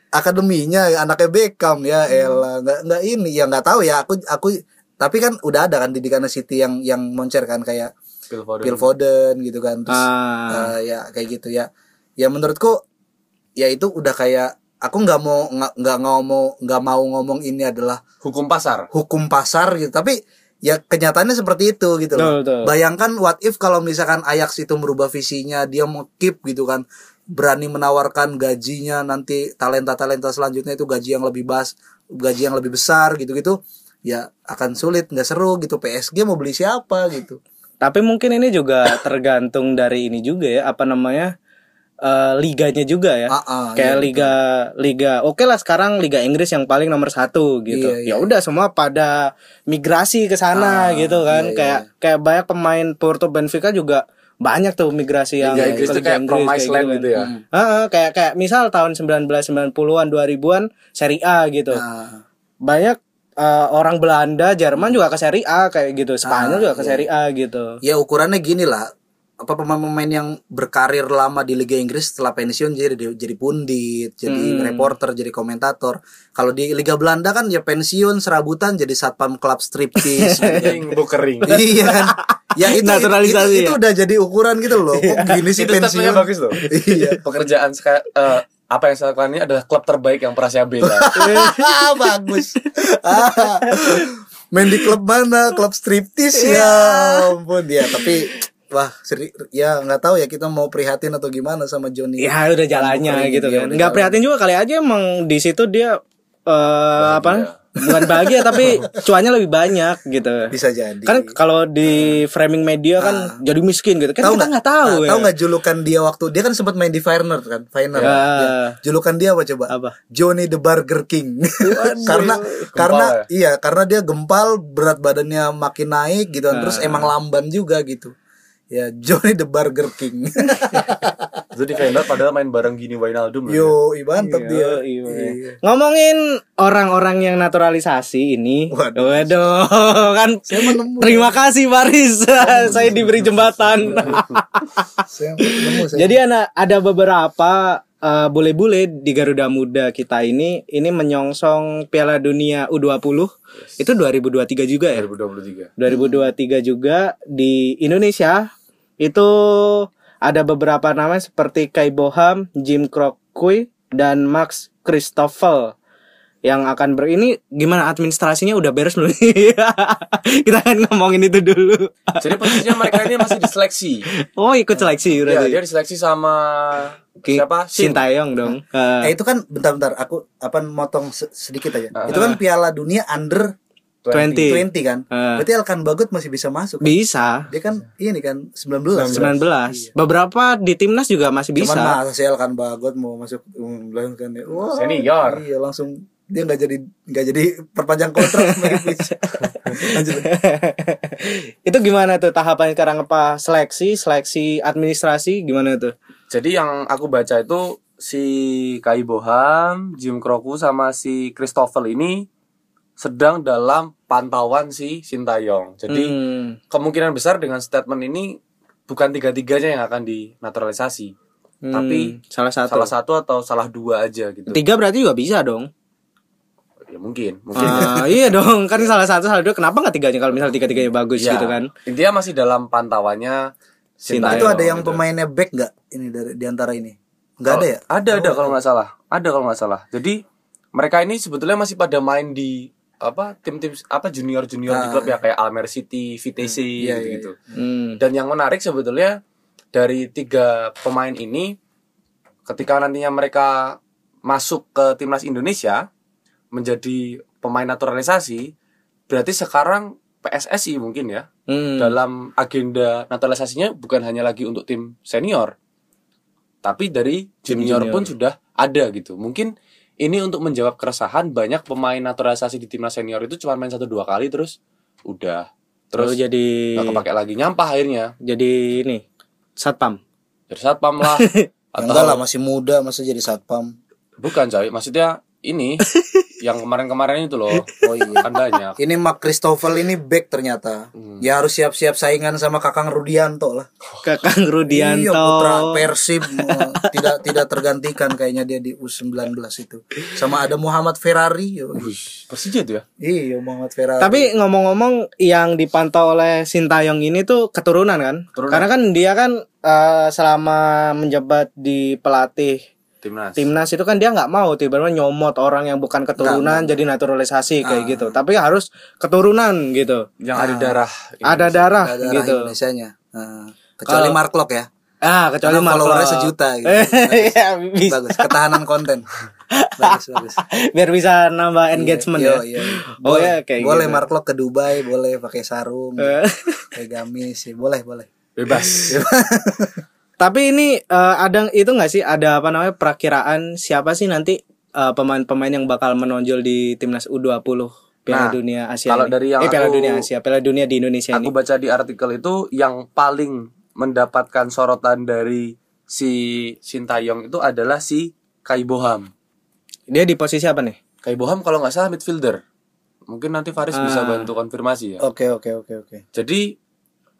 C: akademinya anaknya Beckham ya elah nggak nggak ini ya nggak tahu ya aku aku tapi kan udah ada kan didikan City yang yang moncer kan kayak
A: Phil Foden.
C: Phil Foden gitu kan terus
B: Ah.
C: eh, ya kayak gitu ya ya menurutku ya itu udah kayak aku nggak mau nggak nggak ngomong nggak mau ngomong ini adalah
A: Hukum pasar.
C: hukum pasar gitu tapi ya kenyataannya seperti itu gitu loh.
B: Betul, betul.
C: Bayangkan what if kalau misalkan Ajax itu merubah visinya, dia mau keep gitu kan, berani menawarkan gajinya nanti talenta-talenta selanjutnya itu gaji yang lebih bas, gaji yang lebih besar gitu-gitu, ya akan sulit, nggak seru gitu. PSG mau beli siapa gitu.
B: Tapi mungkin ini juga tergantung dari ini juga ya, apa namanya? Eh, liganya juga ya.
C: Ah, ah,
B: Kayak
C: iya,
B: liga liga oke lah sekarang liga Inggris yang paling nomor satu gitu.
C: Iya, iya.
B: Ya udah semua pada migrasi ke sana
C: Ah,
B: gitu kan.
C: iya,
B: kayak kayak banyak pemain Porto Benfica juga banyak tuh migrasi yang
A: Liga Inggris
B: Liga
A: kayak
B: Inggris,
A: promised
B: kayak
A: land
B: kan.
A: gitu ya.
B: Heeh, kayak kayak misal tahun 1990-an 2000-an Serie A gitu.
C: Nah,
B: Banyak eh, orang Belanda, Jerman juga ke Serie A kayak gitu. Spanyol
C: Ah,
B: juga ke Serie A gitu.
C: ya ukurannya gini lah. Apa pemain-pemain yang berkarir lama di Liga Inggris setelah pensiun jadi jadi pundit, jadi
B: Hmm.
C: reporter, jadi komentator. Kalau di Liga Belanda kan ya pensiun serabutan jadi satpam klub striptease. gitu kan.
A: Kering, bu kering.
C: iya kan ya itu
B: Naturalisasi
C: itu, itu
B: ya?
C: udah jadi ukuran gitu loh kok gini sih
A: Itu
C: pensiun
A: bagus loh.
C: iya
A: Pekerjaan eh, apa yang saya lakukan ini adalah klub terbaik yang pernah saya bela.
C: Ah, bagus Ah, main di klub mana klub striptis ya ampun ya tapi wah seri ya nggak tahu ya kita mau prihatin atau gimana sama Johnny
B: Ya udah jalannya gitu kan. Nggak prihatin juga kali aja emang di situ dia eh apa? Bukan bahagia tapi cuannya lebih banyak gitu.
C: bisa jadi
B: Kan kalau di framing media kan jadi miskin gitu. Kan
C: Tahu
B: kita nggak tahu
C: Ah,
B: ya.
C: tahu nggak julukan dia waktu dia kan sempat main di Feyenoord kan Feyenoord
B: Ya.
C: Ya. julukan dia apa coba
B: Apa?
C: Johnny the Burger King karena karena iya karena dia gempal berat badannya makin naik gitu kan. terus
B: Ah.
C: emang lamban juga gitu ya Johnny the Burger King
A: Itu di Feyenoord padahal main bareng gini Wijnaldum. loh.
C: yo ih, mantep dia
B: Iya, iya.
C: Iya.
B: Ngomongin orang-orang yang naturalisasi ini,
C: Waduh.
B: waduh, kan
C: Saya menemu.
B: terima kasih Baris, saya diberi jembatan.
C: saya nemu saya
B: Jadi ada ada beberapa eh, bule-bule di Garuda Muda kita ini ini menyongsong Piala Dunia U20 itu 2023 juga ya.
A: 2023.
B: 2023 juga di Indonesia itu ada beberapa nama seperti Kai Boham, Jim Crockway dan Max Christoffel yang akan ber ini gimana administrasinya udah beres belum? Kita akan ngomongin itu dulu.
A: Jadi posisinya mereka ini masih diseleksi.
B: Oh ikut seleksi
A: Ya, dia diseleksi sama
B: Ki-
A: siapa? Shin.
B: Sintayong dong.
C: Eh,
B: Eh,
C: itu kan bentar-bentar aku apa motong se- sedikit aja
A: Ah.
C: itu kan Piala Dunia under
B: 20.
C: 20 kan
B: Ah.
C: berarti Elkan Bagot masih bisa masuk
B: bisa.
C: dia kan ini kan 19
B: 19. Beberapa di timnas juga masih bisa.
C: Cuman masa sih Elkan Bagot mau masuk um, kan ya, wah,
A: Senior.
C: Iya langsung dia nggak jadi nggak jadi perpanjang kontrak. Lanjut.
B: itu gimana tuh tahapan sekarang apa seleksi, seleksi administrasi gimana tuh?
A: Jadi yang aku baca itu si Kai Boham, Jim Kroku sama si Christopher ini sedang dalam pantauan si Sintayong. Jadi
B: Hmm.
A: kemungkinan besar dengan statement ini bukan tiga-tiganya yang akan dinaturalisasi,
B: Hmm,
A: tapi
B: salah satu.
A: salah satu atau salah dua aja gitu.
B: Tiga berarti juga bisa dong.
A: Ya mungkin, mungkin.
B: Ah, iya dong, kan salah satu salah dua. Kenapa nggak tiganya kalau misal tiga tiganya bagus
A: Ya,
B: gitu kan?
A: Intinya masih dalam pantauannya
B: Sintayong.
C: itu ada yang
A: gitu.
C: pemainnya back nggak ini dari di antara ini? Nggak ada ya?
A: Ada ada kalau nggak salah. Ada kalau nggak salah. Jadi mereka ini sebetulnya masih pada main di apa tim-tim apa junior junior di klub ya kayak Almer City, VTC
C: Iya, iya,
A: gitu.
B: Hmm.
A: Dan yang menarik sebetulnya dari tiga pemain ini ketika nantinya mereka masuk ke timnas Indonesia menjadi pemain naturalisasi berarti sekarang PSSI mungkin ya
B: Hmm.
A: dalam agenda naturalisasinya bukan hanya lagi untuk tim senior tapi dari junior,
B: junior.
A: pun sudah ada gitu mungkin ini untuk menjawab keresahan banyak pemain naturalisasi di timnas senior itu cuma main satu dua kali terus udah
B: Terus
A: terus
B: jadi
A: nggak kepake lagi nyampah akhirnya
B: jadi ini satpam.
A: jadi satpam lah
C: Ya, enggak lah masih muda masa jadi satpam.
A: bukan coy maksudnya ini yang kemarin-kemarin itu loh.
C: Oh iya.
A: Kan banyak.
C: Ini Mark Christoffel ini back ternyata.
A: Hmm.
C: Ya harus siap-siap saingan sama Kakang Rudianto lah.
B: Kakang Rudianto.
C: Iya, putra Persib tidak tidak tergantikan kayaknya dia di U19 itu. Sama ada Muhammad Ferrari.
A: Persija tuh ya.
C: Iya, Muhammad Ferrari.
B: Tapi ngomong-ngomong yang dipantau oleh Sintayong ini tuh keturunan kan?
A: Keturunan.
B: Karena kan dia kan eh, selama menjabat di pelatih
A: Timnas.
B: timnas itu kan dia nggak mau tiba-tiba nyomot orang yang bukan keturunan jadi naturalisasi kayak gitu. Tapi harus keturunan gitu.
A: yang ada darah.
B: Ada darah
C: ada darah
B: gitu.
C: Indonesianya. Nah, kecuali
B: Kalau-
C: Mark Lok ya.
B: Ah, kecuali
C: Karena
B: Mark
C: followernya
B: Lok.
C: sejuta gitu.
B: Iya, bisa.
C: Bagus, ketahanan konten. bagus, bagus.
B: Biar bisa nambah engagement
C: Iya,
B: ya.
C: iya, iya.
B: Oh
C: Boleh-
B: ya kayak
C: boleh
B: gitu.
C: Mark Lok ke Dubai, boleh pakai sarung,
B: Eh.
C: pakai gamis, ya, boleh, boleh.
A: Bebas.
B: Tapi ini eh, ada itu nggak sih ada apa namanya perakiraan siapa sih nanti eh, pemain-pemain yang bakal menonjol di timnas U20 Piala
A: Nah,
B: Dunia Asia
A: kalau
B: ini?
A: dari yang
B: eh, Piala
A: aku-
B: Dunia Asia, Piala Dunia di Indonesia
A: Aku
B: ini.
A: baca di artikel itu yang paling mendapatkan sorotan dari si Sintayong itu adalah si Kai Boham.
B: Dia di posisi apa nih?
A: Kai Boham kalau nggak salah midfielder. Mungkin nanti Faris bisa
B: Ah.
A: bantu konfirmasi ya.
C: Oke, oke, oke, oke.
A: Jadi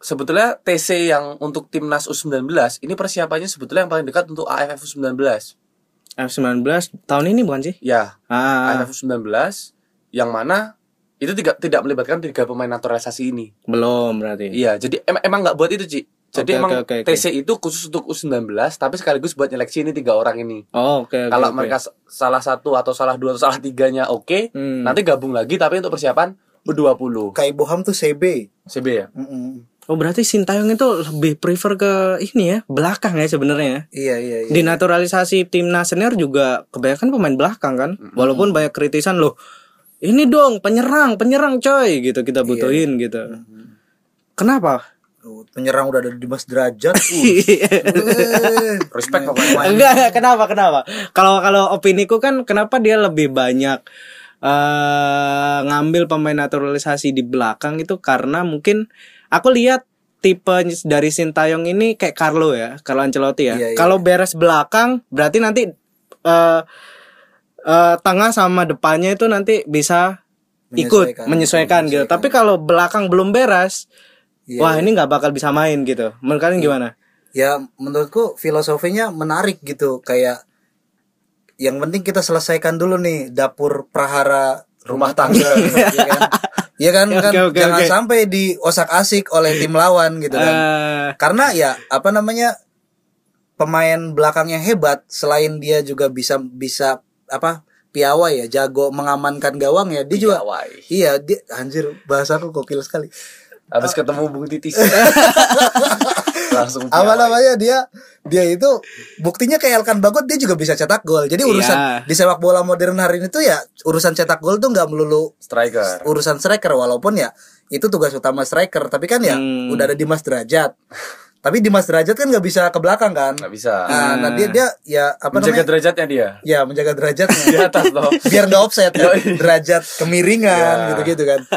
A: sebetulnya TC yang untuk timnas U19 ini persiapannya sebetulnya yang paling dekat untuk AFF U19.
B: F19 tahun ini bukan sih?
A: Ya,
B: Ah,
A: AFF U19 yang mana itu tidak tidak melibatkan tiga pemain naturalisasi ini.
B: belum berarti.
A: Iya, jadi em- emang nggak buat itu, Ci. Jadi
B: Oke,
A: emang
B: oke, oke, oke.
A: TC itu khusus untuk U19 tapi sekaligus buat nyeleksi ini tiga orang ini.
B: Oh, oke oke.
A: Kalau
B: oke.
A: mereka salah satu atau salah dua atau salah tiganya oke,
B: Hmm.
A: nanti gabung lagi tapi untuk persiapan U20.
C: Kai Boham tuh CB.
A: CB ya?
C: Mm-mm.
B: Oh, berarti Sintayong itu lebih prefer ke ini ya, belakang ya sebenarnya.
C: Iya, iya, iya.
B: Di naturalisasi timnas senior juga kebanyakan pemain belakang kan. Walaupun banyak kritisan loh. Ini dong penyerang, penyerang coy gitu kita butuhin gitu. Kenapa?
C: Oh, Penyerang udah ada Dimas Derajat. Uh.
A: Respect pokoknya.
B: enggak, kenapa kenapa? Kalau kalau opiniku kan kenapa dia lebih banyak eh ngambil pemain naturalisasi di belakang itu karena mungkin aku lihat tipe dari Sintayong ini kayak Carlo ya, Carlo Ancelotti ya.
C: Iya, iya.
B: Kalau beres belakang berarti nanti eh eh, tengah sama depannya itu nanti bisa ikut
C: Menyesuaikan.
B: menyesuaikan gitu. Tapi kalau belakang belum beres,
C: Iya,
B: wah ini nggak bakal bisa main gitu. Menurut kalian gimana?
C: ya menurutku filosofinya menarik gitu kayak yang penting kita selesaikan dulu nih dapur prahara rumah tangga ya kan ya kan,
B: Oke,
C: kan
B: oke,
C: jangan
B: oke.
C: sampai di osak asik oleh tim lawan gitu kan
B: Eh,
C: karena ya apa namanya pemain belakangnya hebat selain dia juga bisa bisa apa piawai ya jago mengamankan gawang ya dia juga
A: Piawai.
C: iya dia anjir bahasaku gokil sekali
A: Habis ketemu Bung Titis. Langsung
C: apa namanya dia dia itu buktinya kayak Elkan Bagot dia juga bisa cetak gol jadi urusan
B: Iya.
C: di sepak bola modern hari ini tuh ya urusan cetak gol tuh nggak melulu
A: striker.
C: urusan striker walaupun ya itu tugas utama striker tapi kan ya
B: Hmm.
C: udah ada Dimas Derajat tapi Dimas Derajat kan nggak bisa ke belakang kan
A: Nggak bisa.
C: nah, nah, dia dia ya apa
A: Menjaga
C: namanya
A: derajatnya dia.
C: ya menjaga
A: Di
C: derajatnya
A: atas loh.
C: biar nggak offset ya. Derajat kemiringan
A: Ya.
C: gitu-gitu kan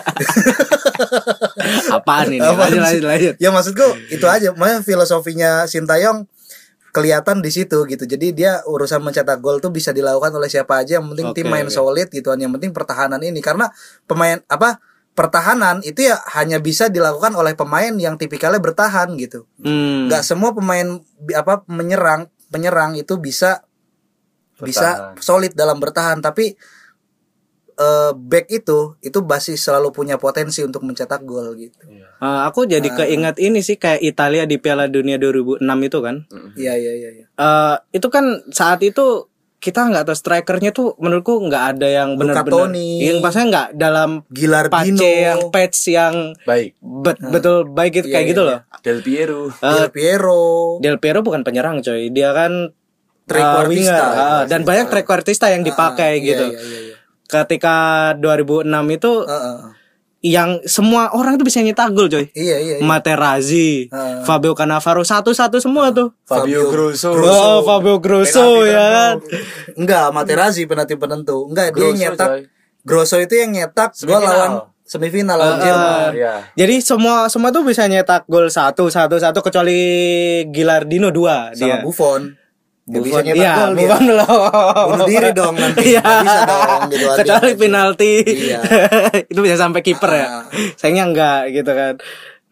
B: apaan ini?
C: Apaan
B: lanjut, lanjut, lanjut.
C: ya maksudku itu aja makanya filosofinya Sintayong kelihatan di situ gitu jadi dia urusan mencetak gol tuh bisa dilakukan oleh siapa aja yang penting tim
B: Oke,
C: main
B: oke.
C: solid gitu kan yang penting pertahanan ini karena pemain apa pertahanan itu ya hanya bisa dilakukan oleh pemain yang tipikalnya bertahan gitu
B: Hmm.
C: nggak semua pemain apa menyerang penyerang itu bisa bisa
A: Bertahan.
C: solid dalam bertahan tapi eh, back itu itu pasti selalu punya potensi untuk mencetak gol gitu
B: Eh, aku jadi keingat ini sih kayak Italia di Piala Dunia 2006 itu kan.
C: iya iya iya iya.
B: Eh itu kan saat itu kita nggak tahu strikernya tuh menurutku nggak ada yang benar-benar yang maksudnya nggak dalam
C: Gilardino
B: pace yang patch yang
A: Baik.
B: bet- betul baik itu
C: Iya,
B: kayak
C: iya,
B: gitu
C: iya.
B: loh.
A: Del Piero.
B: Eh,
C: Del Piero
B: Del Piero bukan penyerang coy, dia kan
C: Trequartista.
B: eh, winger ah, dan banyak trequartista yang dipakai
C: Iya,
B: gitu.
C: iya, iya, iya.
B: Ketika 2006 itu
C: Heeh, heeh.
B: Yang semua orang tuh bisa nyetak gol coy.
C: Iya iya. iya.
B: Materazzi,
C: Ah.
B: Fabio Cannavaro satu-satu semua tuh.
A: Fabio Grosso.
B: Oh, Fabio Grosso
A: Penalti
B: ya kan.
C: Enggak, Materazzi penalti penentu. Enggak, dia
A: Grosso,
C: nyetak
A: coy.
C: Grosso itu yang nyetak gol lawan semifinal lawan
B: Ah,
C: Jerman.
A: Iya.
B: Jadi semua semua tuh bisa nyetak gol satu satu satu kecuali Gilardino dua
C: Sama
B: dia.
C: Buffon. Gak bisa nyetak
B: iya,
C: gol dia.
B: Belum.
C: Bunuh diri dong nanti.
B: Iya.
C: Bisa dong gitu.
B: Kecuali penalti.
C: Iya.
B: itu bisa sampai kiper ya.
C: Ah.
B: Sayangnya enggak gitu kan.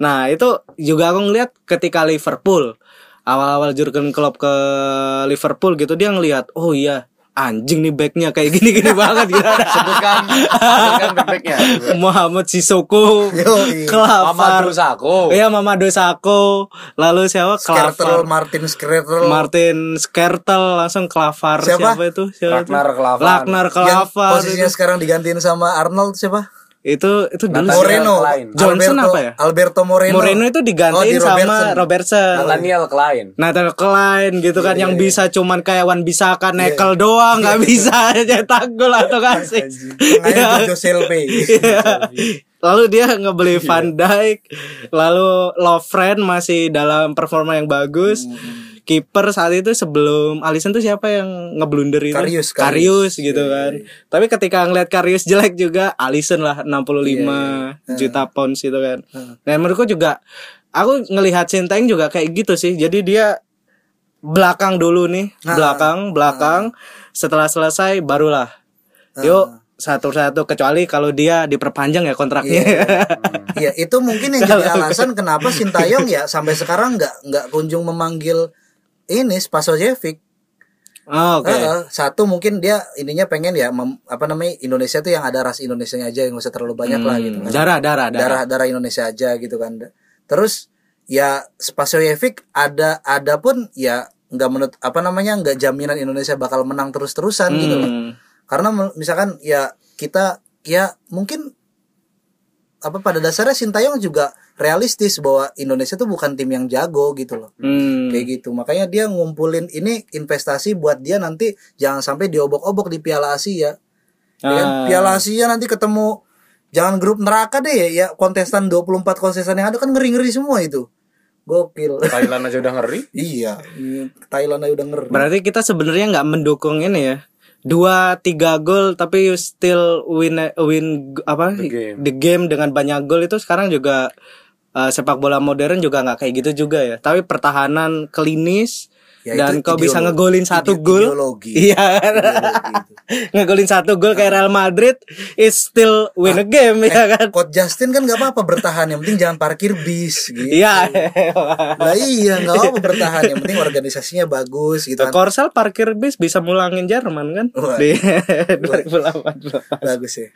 B: Nah, itu juga aku ngeliat ketika Liverpool awal-awal Jurgen Klopp ke Liverpool gitu dia ngelihat, oh iya anjing nih backnya kayak gini-gini banget gitu.
A: Sebutkan sebutkan back-backnya.
B: Muhammad Sissoko,
C: Yoi.
B: Klavar,
A: Mamadou Sakho.
B: Iya Mamadou Sakho, lalu siapa? Klavar,
C: Martin Skrtel.
B: Martin Skrtel langsung Klavar
C: Siapa?
B: siapa, itu? Siapa
A: Ragnar
B: itu?
A: Klavan.
B: Ragnar
C: yang
B: Klavar
C: posisinya
B: itu.
C: sekarang digantiin sama Arnold siapa?
B: Itu itu dulu
A: Nathaniel
C: Moreno.
A: Klein.
B: Johnson
C: Alberto,
B: apa ya?
C: Alberto Moreno.
B: Moreno itu
C: Oh,
B: digantiin
C: di
B: sama
C: Robertson.
A: Nathaniel Klein.
B: Nathan Klein gitu kan yang bisa cuman kayak Wan Bisaka
C: Iya,
B: nekel doang nggak bisa cetak gol atau kasih. Iya. Lalu dia ngebeli Van Dijk, lalu Lovren masih dalam performa yang bagus.
C: Hmm.
B: Kiper saat itu sebelum Alisson tuh siapa yang ngeblunder itu?
C: Karius,
B: Karius,
C: Karius.
B: gitu
C: Iya,
B: kan. Tapi ketika ngeliat Karius jelek juga Alisson lah 65
C: Iya,
B: juta pounds itu kan. Dan menurutku juga aku ngelihat Sinteng juga kayak gitu sih. Jadi dia belakang dulu nih,
C: Nah.
B: belakang, belakang. Setelah selesai barulah yuk satu-satu kecuali kalau dia diperpanjang ya kontraknya.
C: Iya, itu mungkin yang jadi alasan kenapa Sintayong ya sampai sekarang nggak nggak kunjung memanggil ini Spasojevic.
B: Oh, Oke.
C: Heeh, satu mungkin dia ininya pengen ya mem- apa namanya Indonesia tuh yang ada ras Indonesia aja yang usah terlalu banyak lah gitu kan.
B: Darah, darah, darah.
C: darah darah Indonesia aja gitu kan. Terus ya Spasojevic ada ada pun ya nggak menurut apa namanya nggak jaminan Indonesia bakal menang terus terusan gitu loh.
B: Hmm.
C: Karena misalkan ya kita ya mungkin apa pada dasarnya Sintayong juga realistis bahwa Indonesia tuh bukan tim yang jago gitu loh.
B: Hmm.
C: Kayak gitu. Makanya dia ngumpulin ini investasi buat dia nanti jangan sampai diobok-obok di Piala Asia. Ya kan?
B: Ah.
C: Piala Asia nanti ketemu jangan grup neraka deh ya, ya kontestan 24 kontestan yang ada kan ngeri-ngeri semua itu. Gokil.
A: Thailand aja udah ngeri.
C: iya, Thailand aja udah ngeri.
B: Berarti kita sebenarnya nggak mendukung ini ya. Dua tiga gol tapi you still win win apa
A: The game.
B: the game dengan banyak gol itu sekarang juga eh, sepak bola modern juga nggak kayak gitu juga ya. Tapi pertahanan klinis
C: Ya,
B: dan kau bisa ngegolin satu
C: ide-
B: gol. Iya. Ngegolin satu gol kayak Real Madrid it still win a game ya kan.
C: Coach Justin kan nggak apa-apa bertahan, yang penting jangan parkir bis gitu.
B: Iya.
C: Lah iya nggak apa bertahan, yang penting organisasinya bagus gitu kan.
B: Korsel parkir bis bisa mulangin Jerman kan
C: Wah.
B: di 2018.
C: Bagus ya.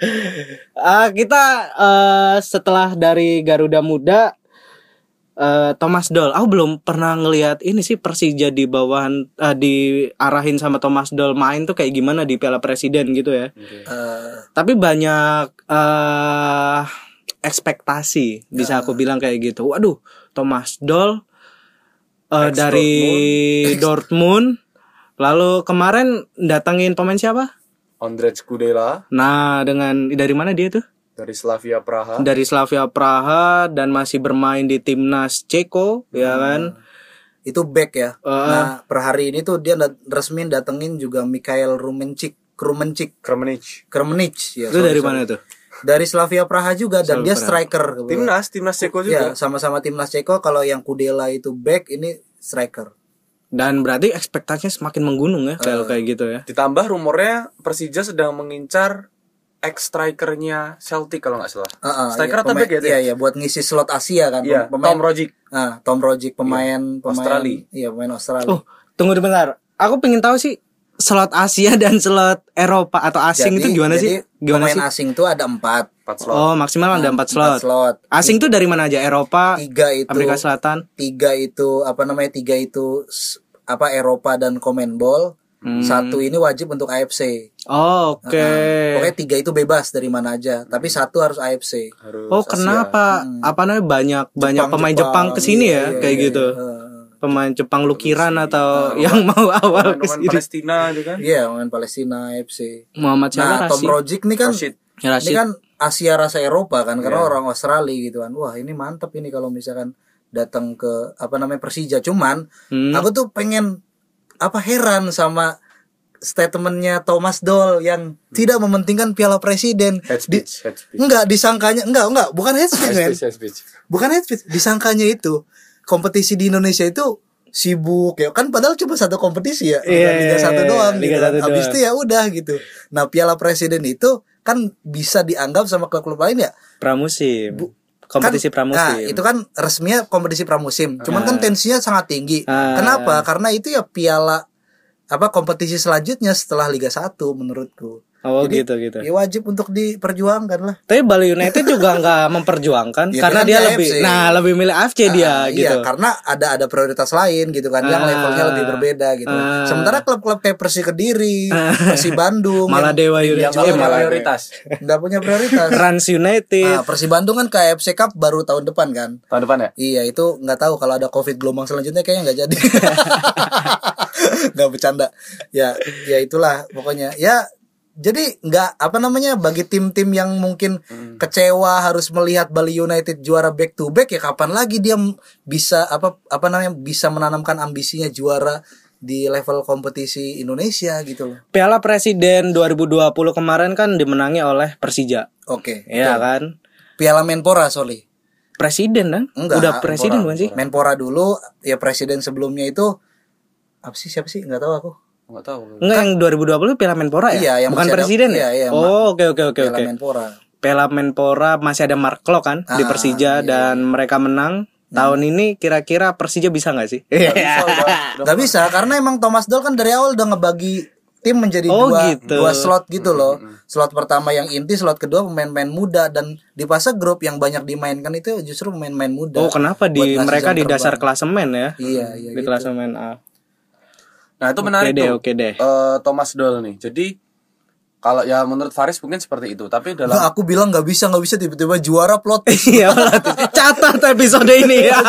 B: Ah, kita eh, setelah dari Garuda Muda eh, Thomas Doll, aku belum pernah ngelihat ini sih Persija di bawahan eh, diarahin sama Thomas Doll main tuh kayak gimana di Piala Presiden gitu ya.
C: Eh,
B: Tapi banyak eh ekspektasi bisa aku bilang kayak gitu. Waduh, Thomas Doll eh, dari Dortmund. Lalu kemarin datengin pemain siapa?
A: Ondrej Kudela
B: Nah, dengan dari mana dia tuh?
A: Dari Slavia Praha.
B: dari Slavia Praha dan masih bermain di timnas Ceko ya kan
C: itu back ya.
B: Eh.
C: Nah, per hari ini tuh dia dat- resmi datengin juga Mikhail Rumencik, Rumencik,
A: Kremenic.
C: Kremenic ya.
B: itu
C: sorry,
B: dari
C: sorry.
B: mana tuh
C: Dari Slavia Praha juga dan dia striker.
A: Timnas, timnas Ceko
C: Ya,
A: juga.
C: sama-sama timnas Ceko kalau yang Kudela itu back, ini striker.
B: dan berarti ekspektasinya semakin menggunung ya kalau kayak gitu ya
A: Ditambah rumornya Persija sedang mengincar ex strikernya Celtic kalau nggak salah.
C: Heeh,
A: Striker
C: iya,
A: atau back ya?
C: Iya, iya, buat ngisi slot Asia kan.
A: Iya,
C: pemain,
A: Tom Rogic.
C: Nah, Tom Rogic pemain pemain
A: Australia.
C: Iya, pemain Australia.
B: oh tunggu bentar aku pengen tahu sih slot Asia dan slot Eropa atau asing itu gimana
C: jadi
B: sih gimana
C: pemain
B: sih
C: asing tuh ada empat.
A: Empat slot.
B: oh maksimal ada empat slot
C: Empat slot.
B: asing tuh dari mana aja Eropa
C: Tiga itu
B: Amerika Selatan
C: tiga itu apa namanya tiga itu apa Eropa dan Commonwealth
B: Hmm.
C: satu ini wajib untuk AFC
B: oh, oke
C: Nah, pokoknya tiga itu bebas dari mana aja tapi satu harus AFC
A: Harus
B: oh
A: Asia.
B: kenapa apa namanya banyak banyak pemain Jepang ke sini ya
C: iya,
B: kayak
C: iya,
B: gitu
C: iya.
B: pemain Jepang lukiran atau yang mau awal
A: Pemain
B: ke sini
A: Palestina itu kan.
C: Iya, pemain Palestina AFC.
B: Muhammad siapa
C: Nah, Tom? Rogic nih kan
A: Rashid.
B: Ya, Rashid.
C: ini kan Asia rasa Eropa kan karena
A: Iya.
C: orang Australia gitu kan. Wah, ini mantep ini kalau misalkan datang ke apa namanya Persija. Cuman
B: Hmm.
C: aku tuh pengen apa heran sama statementnya Thomas Doll yang tidak mementingkan Piala Presiden.
A: Head
C: Di-
A: speech, head speech.
C: enggak disangkanya enggak enggak bukan head speech,
A: Head speech, head speech.
C: Bukan head speech, disangkanya itu kompetisi di Indonesia itu sibuk ya kan padahal cuma satu kompetisi ya
B: Iya,
C: Liga satu doang
B: Liga
C: gitu kan.
B: satu
C: habis
B: doang.
C: itu ya udah gitu nah Piala Presiden itu kan bisa dianggap sama klub-klub lain ya
B: pramusim kompetisi
C: kan,
B: pramusim
C: Nah, itu kan resminya kompetisi pramusim. Cuman kan tensinya sangat tinggi.
B: Ah.
C: Kenapa? Karena itu ya piala apa kompetisi selanjutnya setelah Liga 1 menurutku.
B: Oh
C: Jadi,
B: gitu gitu
C: Ya wajib untuk diperjuangkan lah.
B: tapi Bali United juga nggak memperjuangkan
C: Ya,
B: karena dia
C: dia
B: lebih
C: AFC.
B: nah lebih milih AFC dia
C: Ah,
B: gitu
C: Iya, karena ada ada prioritas lain gitu kan yang
B: Ah.
C: levelnya lebih berbeda gitu.
B: Ah.
C: Sementara klub-klub kayak Persi Kediri, Persi Bandung
B: malah
C: yang
B: Dewa
A: Yang
B: United eh,
A: punya
B: malah
A: prioritas
C: nggak punya prioritas.
B: Rans United
C: Nah, Persi Bandung kan KFC Cup baru tahun depan kan.
A: tahun depan ya
C: Iya itu nggak tahu kalau ada covid gelombang selanjutnya kayaknya nggak jadi. nggak bercanda. Ya ya itulah pokoknya. Ya jadi nggak apa namanya bagi tim-tim yang mungkin kecewa harus melihat Bali United juara back to back ya kapan lagi dia bisa apa apa namanya bisa menanamkan ambisinya juara di level kompetisi Indonesia gitu loh.
B: Piala Presiden 2020 kemarin kan dimenangi oleh Persija
C: Oke.
B: Iya kan
C: Piala Menpora sorry.
B: presiden kan
C: Enggak.
B: udah presiden
C: Menpora.
B: bukan sih
C: Menpora dulu ya presiden sebelumnya itu apa sih siapa sih nggak tahu aku.
A: Nggak tahu
B: Enggak yang 2020 Piala Menpora ya?
C: Iya, yang
B: Bukan
C: masih ada-
B: presiden
C: iya,
B: ya?
C: iya,
B: oh, oke oke oke
C: Piala
B: oke.
C: Menpora.
B: Piala Menpora masih ada Mark Klok kan di
C: Ah,
B: Persija
C: iya,
B: dan mereka menang. Tahun ini kira-kira Persija bisa nggak sih?
C: Gak bisa karena emang Thomas Doll kan dari awal udah ngebagi tim menjadi
B: Oh,
C: dua
B: gitu.
C: dua slot gitu loh. Slot pertama yang inti, slot kedua pemain-pemain muda dan di fase grup yang banyak dimainkan itu justru pemain-pemain muda.
B: Oh, kenapa di mereka di dasar klasemen ya?
C: Iya, iya
B: Di
C: gitu.
B: klasemen A.
A: nah itu menarik
B: Oke deh,
A: tuh
B: oke deh.
A: Eh, Thomas Doll nih jadi kalau ya menurut Faris mungkin seperti itu tapi dalam
C: Nggak, aku bilang nggak bisa nggak bisa tiba-tiba juara plot.
B: Iya, catat episode ini ya.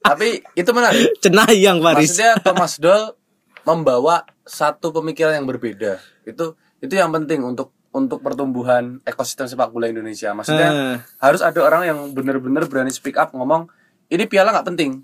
A: tapi itu menarik
B: Cenayang Faris.
A: maksudnya Thomas Doll membawa satu pemikiran yang berbeda itu itu yang penting untuk untuk pertumbuhan ekosistem sepak bola Indonesia maksudnya
B: Eh.
A: harus ada orang yang benar-benar berani speak up ngomong ini piala nggak penting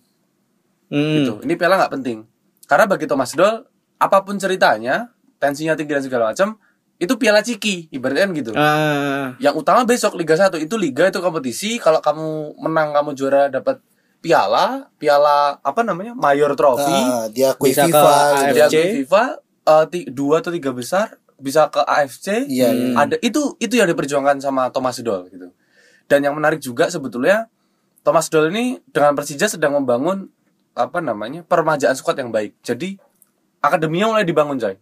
B: Hmm.
A: gitu ini piala nggak penting karena bagi Thomas Doll apa pun ceritanya tensinya tinggi dan segala macam itu piala ciki ibaratnya kan gitu
B: Ah,
A: yang utama besok Liga 1 itu liga itu kompetisi kalau kamu menang kamu juara dapat piala piala apa namanya mayor trophy
C: Nah, diakui
B: Bisa ke
C: FIFA. gitu.
B: AFC.
A: diakui FIFA eh, ti- dua atau tiga besar bisa ke AFC
C: Iya, iya.
A: ada itu itu yang diperjuangkan sama Thomas Doll gitu dan yang menarik juga sebetulnya Thomas Doll ini dengan Persija sedang membangun apa namanya permajaan squad yang baik jadi akademinya mulai dibangun coy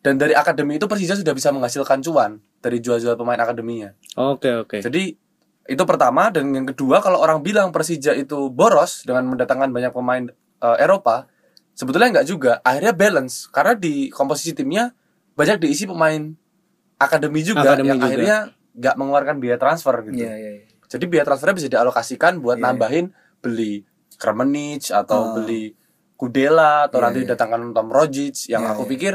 A: dan dari akademi itu Persija sudah bisa menghasilkan cuan dari jual-jual pemain akademinya
B: Oke oke.
A: jadi itu pertama dan yang kedua kalau orang bilang Persija itu boros dengan mendatangkan banyak pemain eh, Eropa, sebetulnya nggak juga. Akhirnya balance karena di komposisi timnya banyak diisi pemain akademi juga
B: Akademi
A: yang
B: juga.
A: akhirnya nggak mengeluarkan biaya transfer gitu.
C: Iya, iya, iya.
A: Jadi biaya transfernya bisa dialokasikan buat
C: Iya.
A: nambahin beli Kremenic atau
C: Ah.
A: beli Kudela atau
C: Iya,
A: nanti
C: iya.
A: datangkan Tom Rogic yang
C: Iya,
A: aku
C: iya.
A: pikir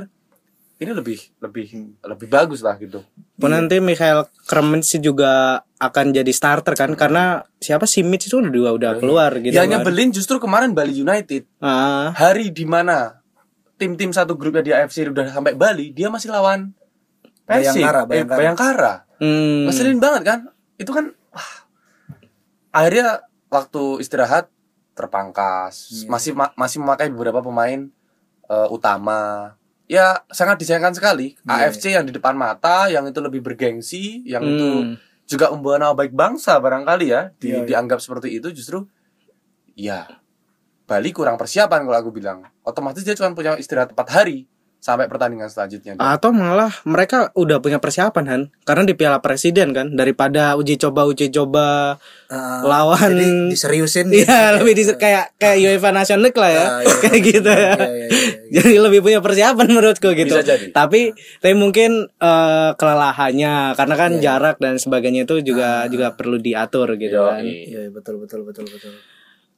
A: ini lebih lebih lebih bagus lah gitu.
B: Pun nanti Michael Kremens juga akan jadi starter kan karena siapa si Mitch itu udah udah keluar gitu
A: yang
B: kan.
A: nyebelin justru kemarin Bali United
B: Ah,
A: hari di mana tim-tim satu grupnya di AFC udah sampai Bali, dia masih lawan Persib,
C: Bayangkara,
A: eh,
C: Bayangkara.
A: Bayangkara.
B: hmm,
A: Ngeselin banget kan? Itu kan wah. akhirnya waktu istirahat terpangkas,
C: Iya.
A: masih ma- masih memakai beberapa pemain eh, utama. Ya sangat disayangkan sekali.
C: Iya.
A: AFC yang di depan mata, yang itu lebih bergengsi, yang itu
B: hmm.
A: juga membawa nama baik bangsa barangkali ya, di-
C: Iya, iya.
A: dianggap seperti itu justru ya Bali kurang persiapan kalau aku bilang. Otomatis dia cuma punya istirahat 4 hari sampai pertandingan selanjutnya.
B: Atau malah mereka udah punya persiapan kan Karena di Piala Presiden kan Daripada uji coba uji coba
C: Ah,
B: Lawan
C: jadi diseriusin
B: Iya lebih di, kayak kayak UEFA Nation League lah ya
C: Ah, iya.
B: Kayak gitu ya
C: Iya, iya, iya, iya.
B: Jadi lebih punya persiapan menurutku gitu
A: Bisa jadi.
B: Tapi tapi mungkin eh, kelelahannya Karena kan
C: Iya.
B: jarak dan sebagainya itu juga juga perlu diatur gitu kan
A: Yoi.
C: Iya betul betul betul betul.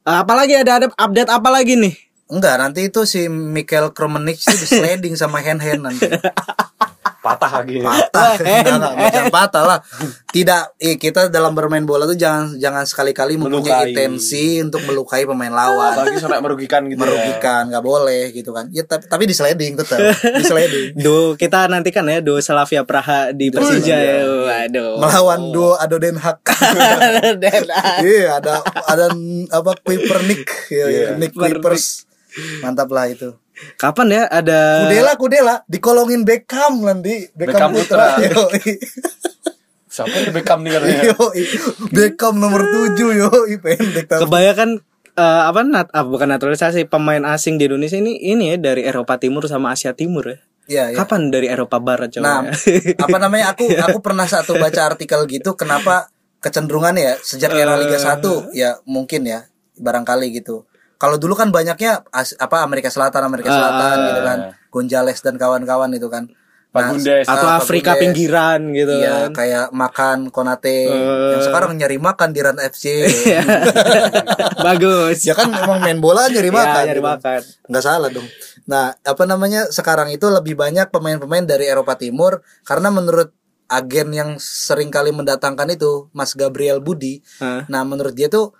B: Apalagi ada ada update apa lagi nih
C: Enggak, nanti itu si Michael Kromenich itu di sliding sama hand hand nanti.
A: Patah lagi.
C: patah enggak, enggak, patah lah tidak eh, kita dalam bermain bola tuh jangan jangan sekali-kali mempunyai
A: Melukai.
C: intensi untuk melukai pemain lawan
A: Apalagi sampai merugikan gitu ya.
C: merugikan nggak boleh gitu kan ya tapi, tapi di sliding tetap di sliding
B: Do kita nantikan ya Do Slavia Praha di Persija ya. Waduh.
C: melawan duo Ado Den Haag iya ada ada apa Kuiper Nick ya,
A: Iya.
C: Nick
B: Kuiper
C: Kuipers mantap lah itu
B: Kapan ya ada
C: Kudela Kudela dikolongin Beckham nanti
A: Beckham Putra.
C: Yoi.
A: Siapa yang Beckham nih katanya?
C: Beckham nomor 7 yo pendek tapi
B: kebanyakan eh, apa nat ah, bukan naturalisasi pemain asing di Indonesia ini ini ya dari Eropa Timur sama Asia Timur ya.
C: Iya, iya.
B: Kapan dari Eropa Barat coba?
C: Nah,
B: ya?
C: apa namanya? Aku aku pernah satu baca artikel gitu kenapa kecenderungan ya sejak era Liga 1 ya mungkin ya barangkali gitu. Kalau dulu kan banyaknya as- apa Amerika Selatan, Amerika Selatan gitu kan. Gonzales dan kawan-kawan itu kan.
A: Pagundes.
B: Atau
C: ah,
B: Afrika
C: Pagundes.
B: pinggiran gitu
C: Iya,
B: kan.
C: kayak makan Konate
B: Eh.
C: yang sekarang nyari makan di Ran FC.
B: Bagus.
C: ya kan memang main bola nyari
B: Ya,
C: makan.
B: nyari
C: gitu.
B: makan.
C: nggak salah dong. Nah, apa namanya sekarang itu lebih banyak pemain-pemain dari Eropa Timur karena menurut agen yang sering kali mendatangkan itu Mas Gabriel Budi.
B: Hah?
C: Nah, menurut dia tuh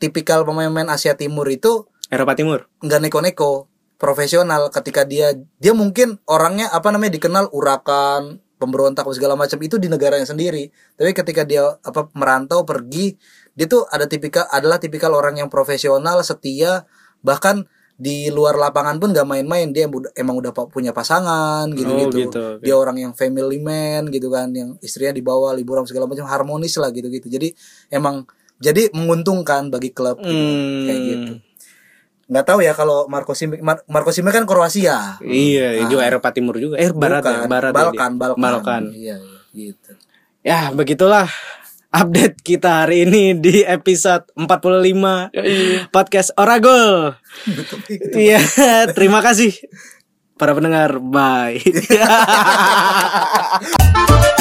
C: tipikal pemain-pemain Asia Timur itu
B: Eropa Timur.
C: nggak neko-neko, profesional ketika dia dia mungkin orangnya apa namanya dikenal urakan, pemberontak segala macam itu di negaranya sendiri. Tapi ketika dia apa merantau pergi, dia tuh ada tipikal adalah tipikal orang yang profesional, setia, bahkan di luar lapangan pun gak main-main dia emang udah punya pasangan gitu-gitu.
B: Oh, gitu, oke.
C: Dia orang yang family man gitu kan, yang istrinya dibawa liburan segala macam harmonis lah gitu-gitu. Jadi emang jadi menguntungkan bagi klub gitu,
B: Hmm.
C: kayak gitu nggak tahu ya kalau Marco Simic Mar- Marco Simic kan Kroasia
B: Iya, juga Eropa Timur juga. Eh, barat ya,
C: Bukan,
B: barat. ya
C: Balkan,
B: dia.
C: Balkan
B: Balkan.
C: iya iya, gitu
B: Ya, begitulah update kita hari ini di episode 45 podcast Oragol. Iya, terima kasih para pendengar. Bye.